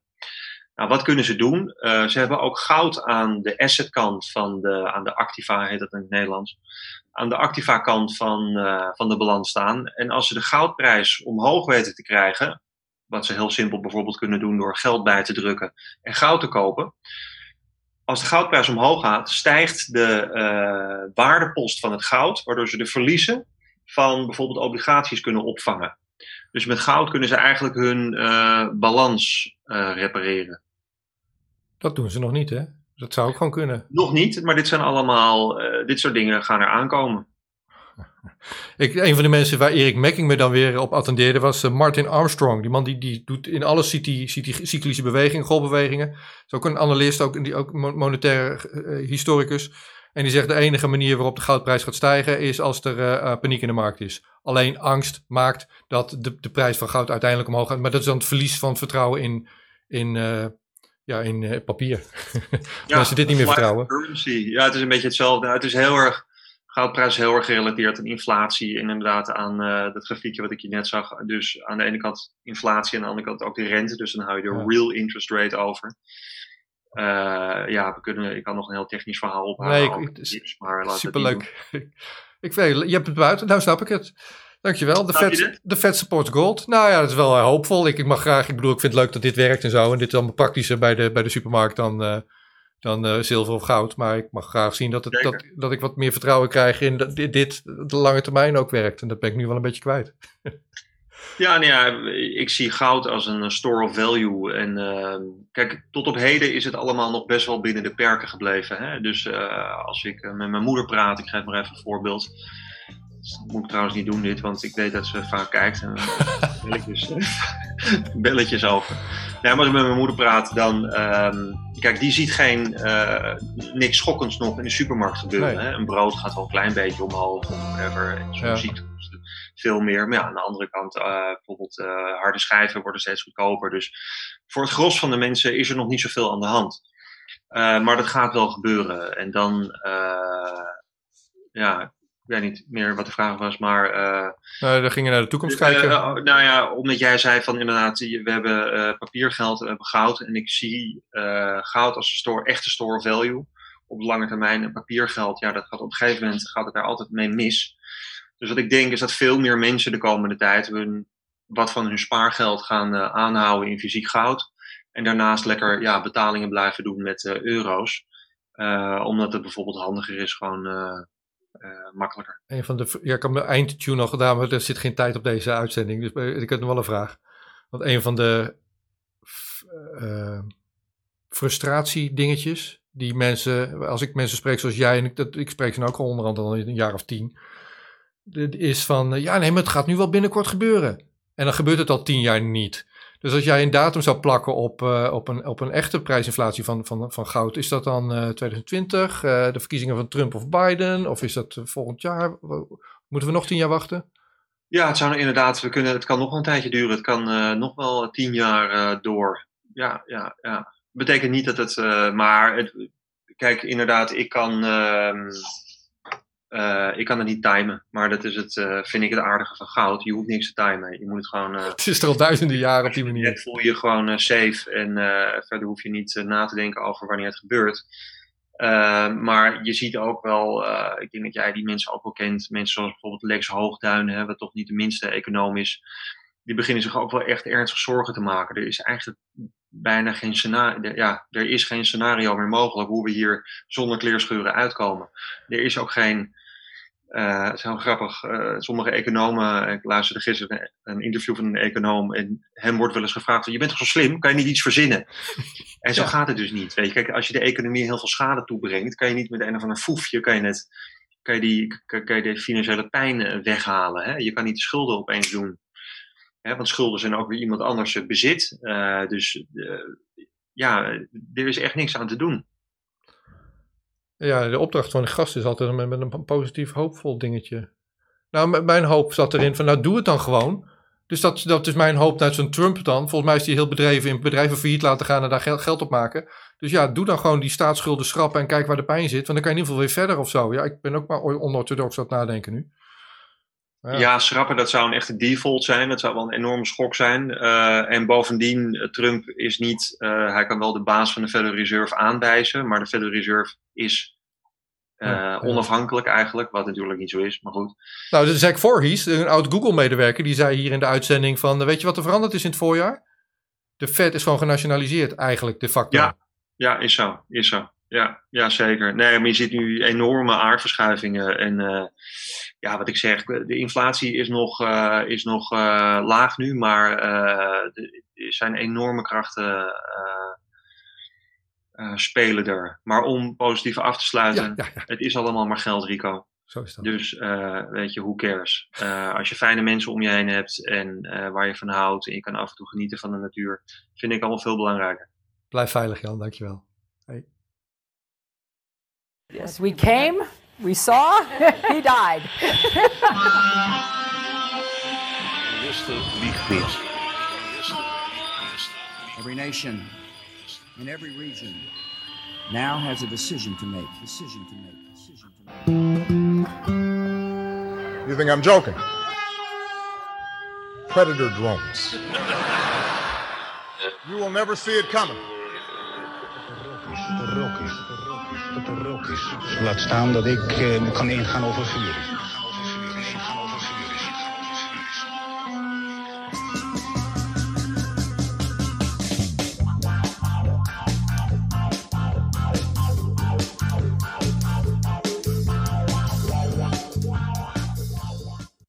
[SPEAKER 2] Nou, wat kunnen ze doen? Uh, ze hebben ook goud aan de assetkant van de, aan de activa, heet dat in het Nederlands. Aan de activa kant van, uh, van de balans staan. En als ze de goudprijs omhoog weten te krijgen, wat ze heel simpel bijvoorbeeld kunnen doen door geld bij te drukken en goud te kopen. Als de goudprijs omhoog gaat, stijgt de uh, waardepost van het goud, waardoor ze de verliezen van bijvoorbeeld obligaties kunnen opvangen. Dus met goud kunnen ze eigenlijk hun balans repareren.
[SPEAKER 1] Dat doen ze nog niet, hè? Dat zou ook gewoon kunnen.
[SPEAKER 2] Nog niet, maar dit zijn allemaal, uh, dit soort dingen gaan er aankomen.
[SPEAKER 1] Ik, een van de mensen waar Erik Mekking me dan weer op attendeerde was Martin Armstrong. Die man die, die doet in alles ziet die, ziet die cyclische bewegingen, golfbewegingen. Is ook een analist, ook, die, ook monetaire uh, historicus. En die zegt de enige manier waarop de goudprijs gaat stijgen is als er uh, paniek in de markt is. Alleen angst maakt dat de, de prijs van goud uiteindelijk omhoog gaat. Maar dat is dan het verlies van vertrouwen in, in, ja, in uh, papier. ja, Als ze dit niet meer vertrouwen.
[SPEAKER 2] Currency. Ja, het is een beetje hetzelfde. Het is heel erg, goudprijs is heel erg gerelateerd aan inflatie. En inderdaad aan dat grafiekje wat ik je net zag. Dus aan de ene kant inflatie en aan de andere kant ook de rente. Dus dan hou je de ja. real interest rate over. Uh, ja, we kunnen, ik kan nog een heel technisch verhaal ophalen. Nee, ik,
[SPEAKER 1] tips, maar superleuk. ik weet, je hebt het buiten, nou snap ik het. Dankjewel. De Fed, de Fed supports gold. Nou ja, dat is wel uh, hoopvol. Ik, ik, mag graag, ik bedoel, ik vind het leuk dat dit werkt en zo. En dit is allemaal praktischer bij de, bij de supermarkt dan, uh, dan uh, zilver of goud. Maar ik mag graag zien dat, het, dat, dat ik wat meer vertrouwen krijg in dat dit, dit de lange termijn ook werkt. En dat ben ik nu wel een beetje kwijt.
[SPEAKER 2] Ja, nou ja, ik zie goud als een store of value. En uh, kijk, tot op heden is het allemaal nog best wel binnen de perken gebleven. Hè? Dus uh, als ik met mijn moeder praat, ik geef maar even een voorbeeld. Moet ik trouwens niet doen dit, want ik weet dat ze vaak kijkt. En belletjes, belletjes over. Ja, maar als ik met mijn moeder praat, dan... Um, kijk, die ziet geen, uh, niks schokkends nog in de supermarkt gebeuren. Nee. Hè? Een brood gaat wel een klein beetje omhoog of whatever. En zo'n ja. ziekte veel meer. Maar ja, aan de andere kant, uh, bijvoorbeeld uh, harde schijven worden steeds goedkoper. Dus voor het gros van de mensen is er nog niet zoveel aan de hand. Uh, maar dat gaat wel gebeuren. En dan, ja, weet niet meer wat de vraag was, maar...
[SPEAKER 1] nou, dan ging je naar de toekomst kijken.
[SPEAKER 2] nou ja, omdat jij zei van inderdaad, we hebben papiergeld, we hebben goud. En ik zie goud als een store, echte store value op de lange termijn. En papiergeld, ja, dat gaat op een gegeven moment gaat het daar altijd mee mis. Dus wat ik denk is dat veel meer mensen de komende tijd hun, wat van hun spaargeld gaan uh, aanhouden in fysiek goud. En daarnaast lekker ja, betalingen blijven doen met uh, euro's. Uh, omdat het bijvoorbeeld handiger is, gewoon makkelijker.
[SPEAKER 1] Een van de, ja, ik heb mijn eindtune al gedaan, maar er zit geen tijd op deze uitzending. Dus ik heb nog wel een vraag. Want een van de frustratiedingetjes die mensen, als ik mensen spreek zoals jij, en ik, dat, ik spreek ze nou ook al onder andere al een jaar of tien is van, eh, ja nee, maar het gaat nu wel binnenkort gebeuren. En dan gebeurt het al tien jaar niet. Dus als jij een datum zou plakken op, uh, op, een, op een echte prijsinflatie van, van, van goud, is dat dan uh, 2020, uh, de verkiezingen van Trump of Biden, of is dat volgend jaar? Moeten we nog tien jaar wachten?
[SPEAKER 2] Ja, het zou inderdaad, we kunnen, het kan nog een tijdje duren. Het kan nog wel tien jaar door. Ja, ja, ja. Betekent niet dat het, maar het, kijk, inderdaad, ik kan ehm, uh, ik kan het niet timen, maar dat is het, uh, vind ik het aardige van goud. Je hoeft niks te timen. Je moet het gewoon. Uh,
[SPEAKER 1] het is er al duizenden jaren op die manier.
[SPEAKER 2] Het voel je gewoon safe en verder hoef je niet na te denken over wanneer het gebeurt. maar je ziet ook wel, ik denk dat jij die mensen ook wel kent, mensen zoals bijvoorbeeld Lex Hoogduin, hè, wat toch niet de minste econoom is, die beginnen zich ook wel echt ernstig zorgen te maken. Er is eigenlijk bijna geen scenario, ja, er is geen scenario meer mogelijk hoe we hier zonder kleerscheuren uitkomen. Er is ook geen, uh, het is heel grappig, uh, sommige economen, ik luisterde gisteren een interview van een econoom en hem wordt wel eens gevraagd, je bent toch zo slim, kan je niet iets verzinnen? En zo ja. gaat het dus niet. Weet je, kijk, als je de economie heel veel schade toebrengt, kan je niet met een of ander foefje, kan je net, kan je die, kan je de financiële pijn eh, weghalen. Hè? Je kan niet de schulden opeens doen. Hè, want schulden zijn ook weer iemand anders bezit. Uh, dus uh, ja, er is echt niks aan te doen.
[SPEAKER 1] Ja, de opdracht van de gast is altijd met, met een positief, hoopvol dingetje. Nou, mijn hoop zat erin van, nou doe het dan gewoon. Dus dat, dat is mijn hoop naar zo'n Trump dan. Volgens mij is hij heel bedreven in bedrijven failliet laten gaan en daar geld, geld op maken. Dus ja, doe dan gewoon die staatsschulden schrappen en kijk waar de pijn zit. Want dan kan je in ieder geval weer verder of zo. Ja, ik ben ook maar onorthodox aan het nadenken nu.
[SPEAKER 2] Ja. schrappen, dat zou een echte default zijn. Dat zou wel een enorme schok zijn. Uh, en bovendien, Trump is niet, uh, hij kan wel de baas van de Federal Reserve aanwijzen, maar de Federal Reserve is uh, ja, onafhankelijk eigenlijk, wat natuurlijk niet zo is, maar goed.
[SPEAKER 1] Nou, Zack Voorhees, een oud Google-medewerker, die zei hier in de uitzending van, weet je wat er veranderd is in het voorjaar? De Fed is gewoon genationaliseerd eigenlijk, de facto.
[SPEAKER 2] Ja, ja is zo, is zo. Ja, ja, zeker. Nee, maar je ziet nu enorme aardverschuivingen. En uh, ja, wat ik zeg, de inflatie is nog, uh, is nog uh, laag nu, maar er zijn enorme krachten spelen er. Maar om positief af te sluiten, ja, ja, ja. het is allemaal maar geld, Rico.
[SPEAKER 1] Zo is dat.
[SPEAKER 2] Dus weet je, who cares? als je fijne mensen om je heen hebt en waar je van houdt en je kan af en toe genieten van de natuur, vind ik allemaal veel belangrijker.
[SPEAKER 1] Blijf veilig, Jan. Dankjewel. Hey.
[SPEAKER 3] Yes, we came, we saw, he died.
[SPEAKER 4] every nation in every region now has a decision to make. Decision to make. Decision to
[SPEAKER 5] make. You think I'm joking? Predator drones. you will never see it coming.
[SPEAKER 6] Laat staan dat ik uh, kan ingaan over vuur.